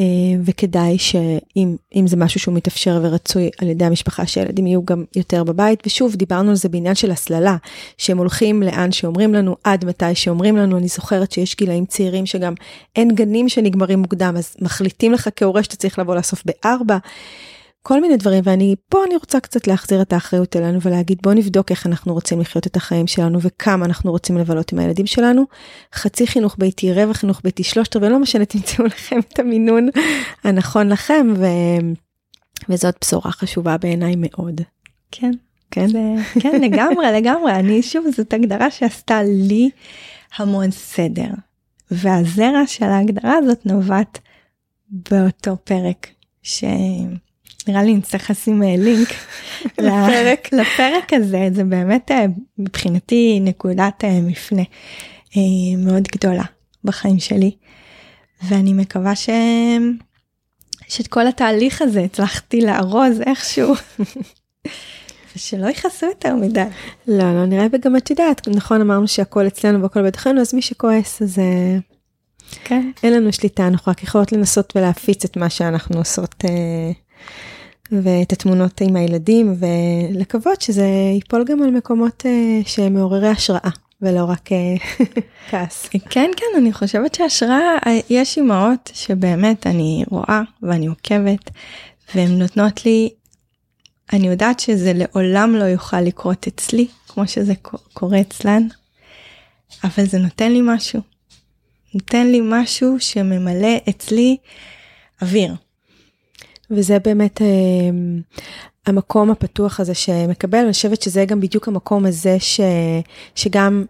אה, וכדאי שאם זה משהו שהוא מתאפשר ורצוי על ידי המשפחה שהילדים יהיו גם יותר בבית ושוב דיברנו על זה בעניין של הסללה שהם הולכים לאן שאומרים לנו עד מתי שאומרים לנו אני זוכרת שיש גילאים צעירים שגם אין גנים שנגמרים מוקדם אז מחליטים לך כהורה שאתה צריך לבוא לאסוף בארבע. כל מיני דברים ואני פה אני רוצה קצת להחזיר את האחריות אלינו ולהגיד בוא נבדוק איך אנחנו רוצים לחיות את החיים שלנו וכמה אנחנו רוצים לבלות עם הילדים שלנו. חצי חינוך ביתי רבע חינוך ביתי שלושת רבעי לא משנה [LAUGHS] תמצאו לכם את המינון הנכון לכם ו... וזאת בשורה חשובה בעיניי מאוד. כן כן זה, כן לגמרי לגמרי אני שוב זאת הגדרה שעשתה לי המון סדר והזרע של ההגדרה הזאת נובעת באותו פרק. ש... נראה לי נצטרך לשים אה, לינק [LAUGHS] לפרק לפרק הזה זה באמת אה, מבחינתי נקודת אה, מפנה מאוד גדולה בחיים שלי ואני מקווה ש... שאת כל התהליך הזה הצלחתי לארוז איכשהו. [LAUGHS] ושלא יכעסו יותר מדי. לא, לא נראה וגם את יודעת, נכון אמרנו שהכל אצלנו והכל בתוכנו, אז מי שכועס אז כן. אין לנו שליטה, אנחנו רק יכולות לנסות ולהפיץ את מה שאנחנו עושות אה, ואת התמונות עם הילדים ולקוות שזה ייפול גם על מקומות uh, שהם מעוררי השראה ולא רק uh, [LAUGHS] כעס. כן כן אני חושבת שהשראה יש אמהות שבאמת אני רואה ואני עוקבת והן נותנות לי אני יודעת שזה לעולם לא יוכל לקרות אצלי כמו שזה קורה אצלן אבל זה נותן לי משהו. נותן לי משהו שממלא אצלי אוויר. וזה באמת אה, המקום הפתוח הזה שמקבל, אני חושבת שזה גם בדיוק המקום הזה ש, שגם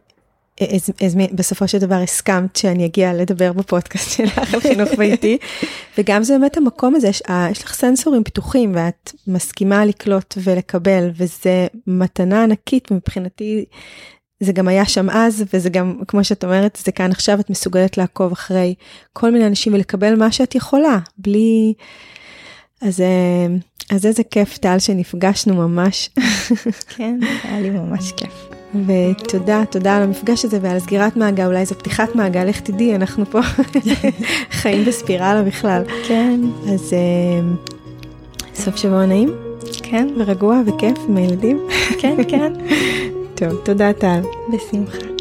אז, אז בסופו של דבר הסכמת שאני אגיע לדבר בפודקאסט שלך על חינוך ביתי, [LAUGHS] וגם זה באמת המקום הזה, יש, יש לך סנסורים פתוחים ואת מסכימה לקלוט ולקבל, וזה מתנה ענקית מבחינתי. זה גם היה שם אז, וזה גם, כמו שאת אומרת, זה כאן עכשיו, את מסוגלת לעקוב אחרי כל מיני אנשים ולקבל מה שאת יכולה, בלי, אז, אה, אז איזה כיף טל שנפגשנו ממש. [LAUGHS] כן, היה לי ממש כיף. ותודה, תודה על המפגש הזה ועל סגירת מעגל, אולי זו פתיחת מעגל, איך תדעי, אנחנו פה [LAUGHS] חיים בספירלה בכלל. כן. אז אה, סוף שבוע נעים. כן. ורגוע וכיף עם הילדים. כן, כן. [LAUGHS] טוב, תודה טל. בשמחה.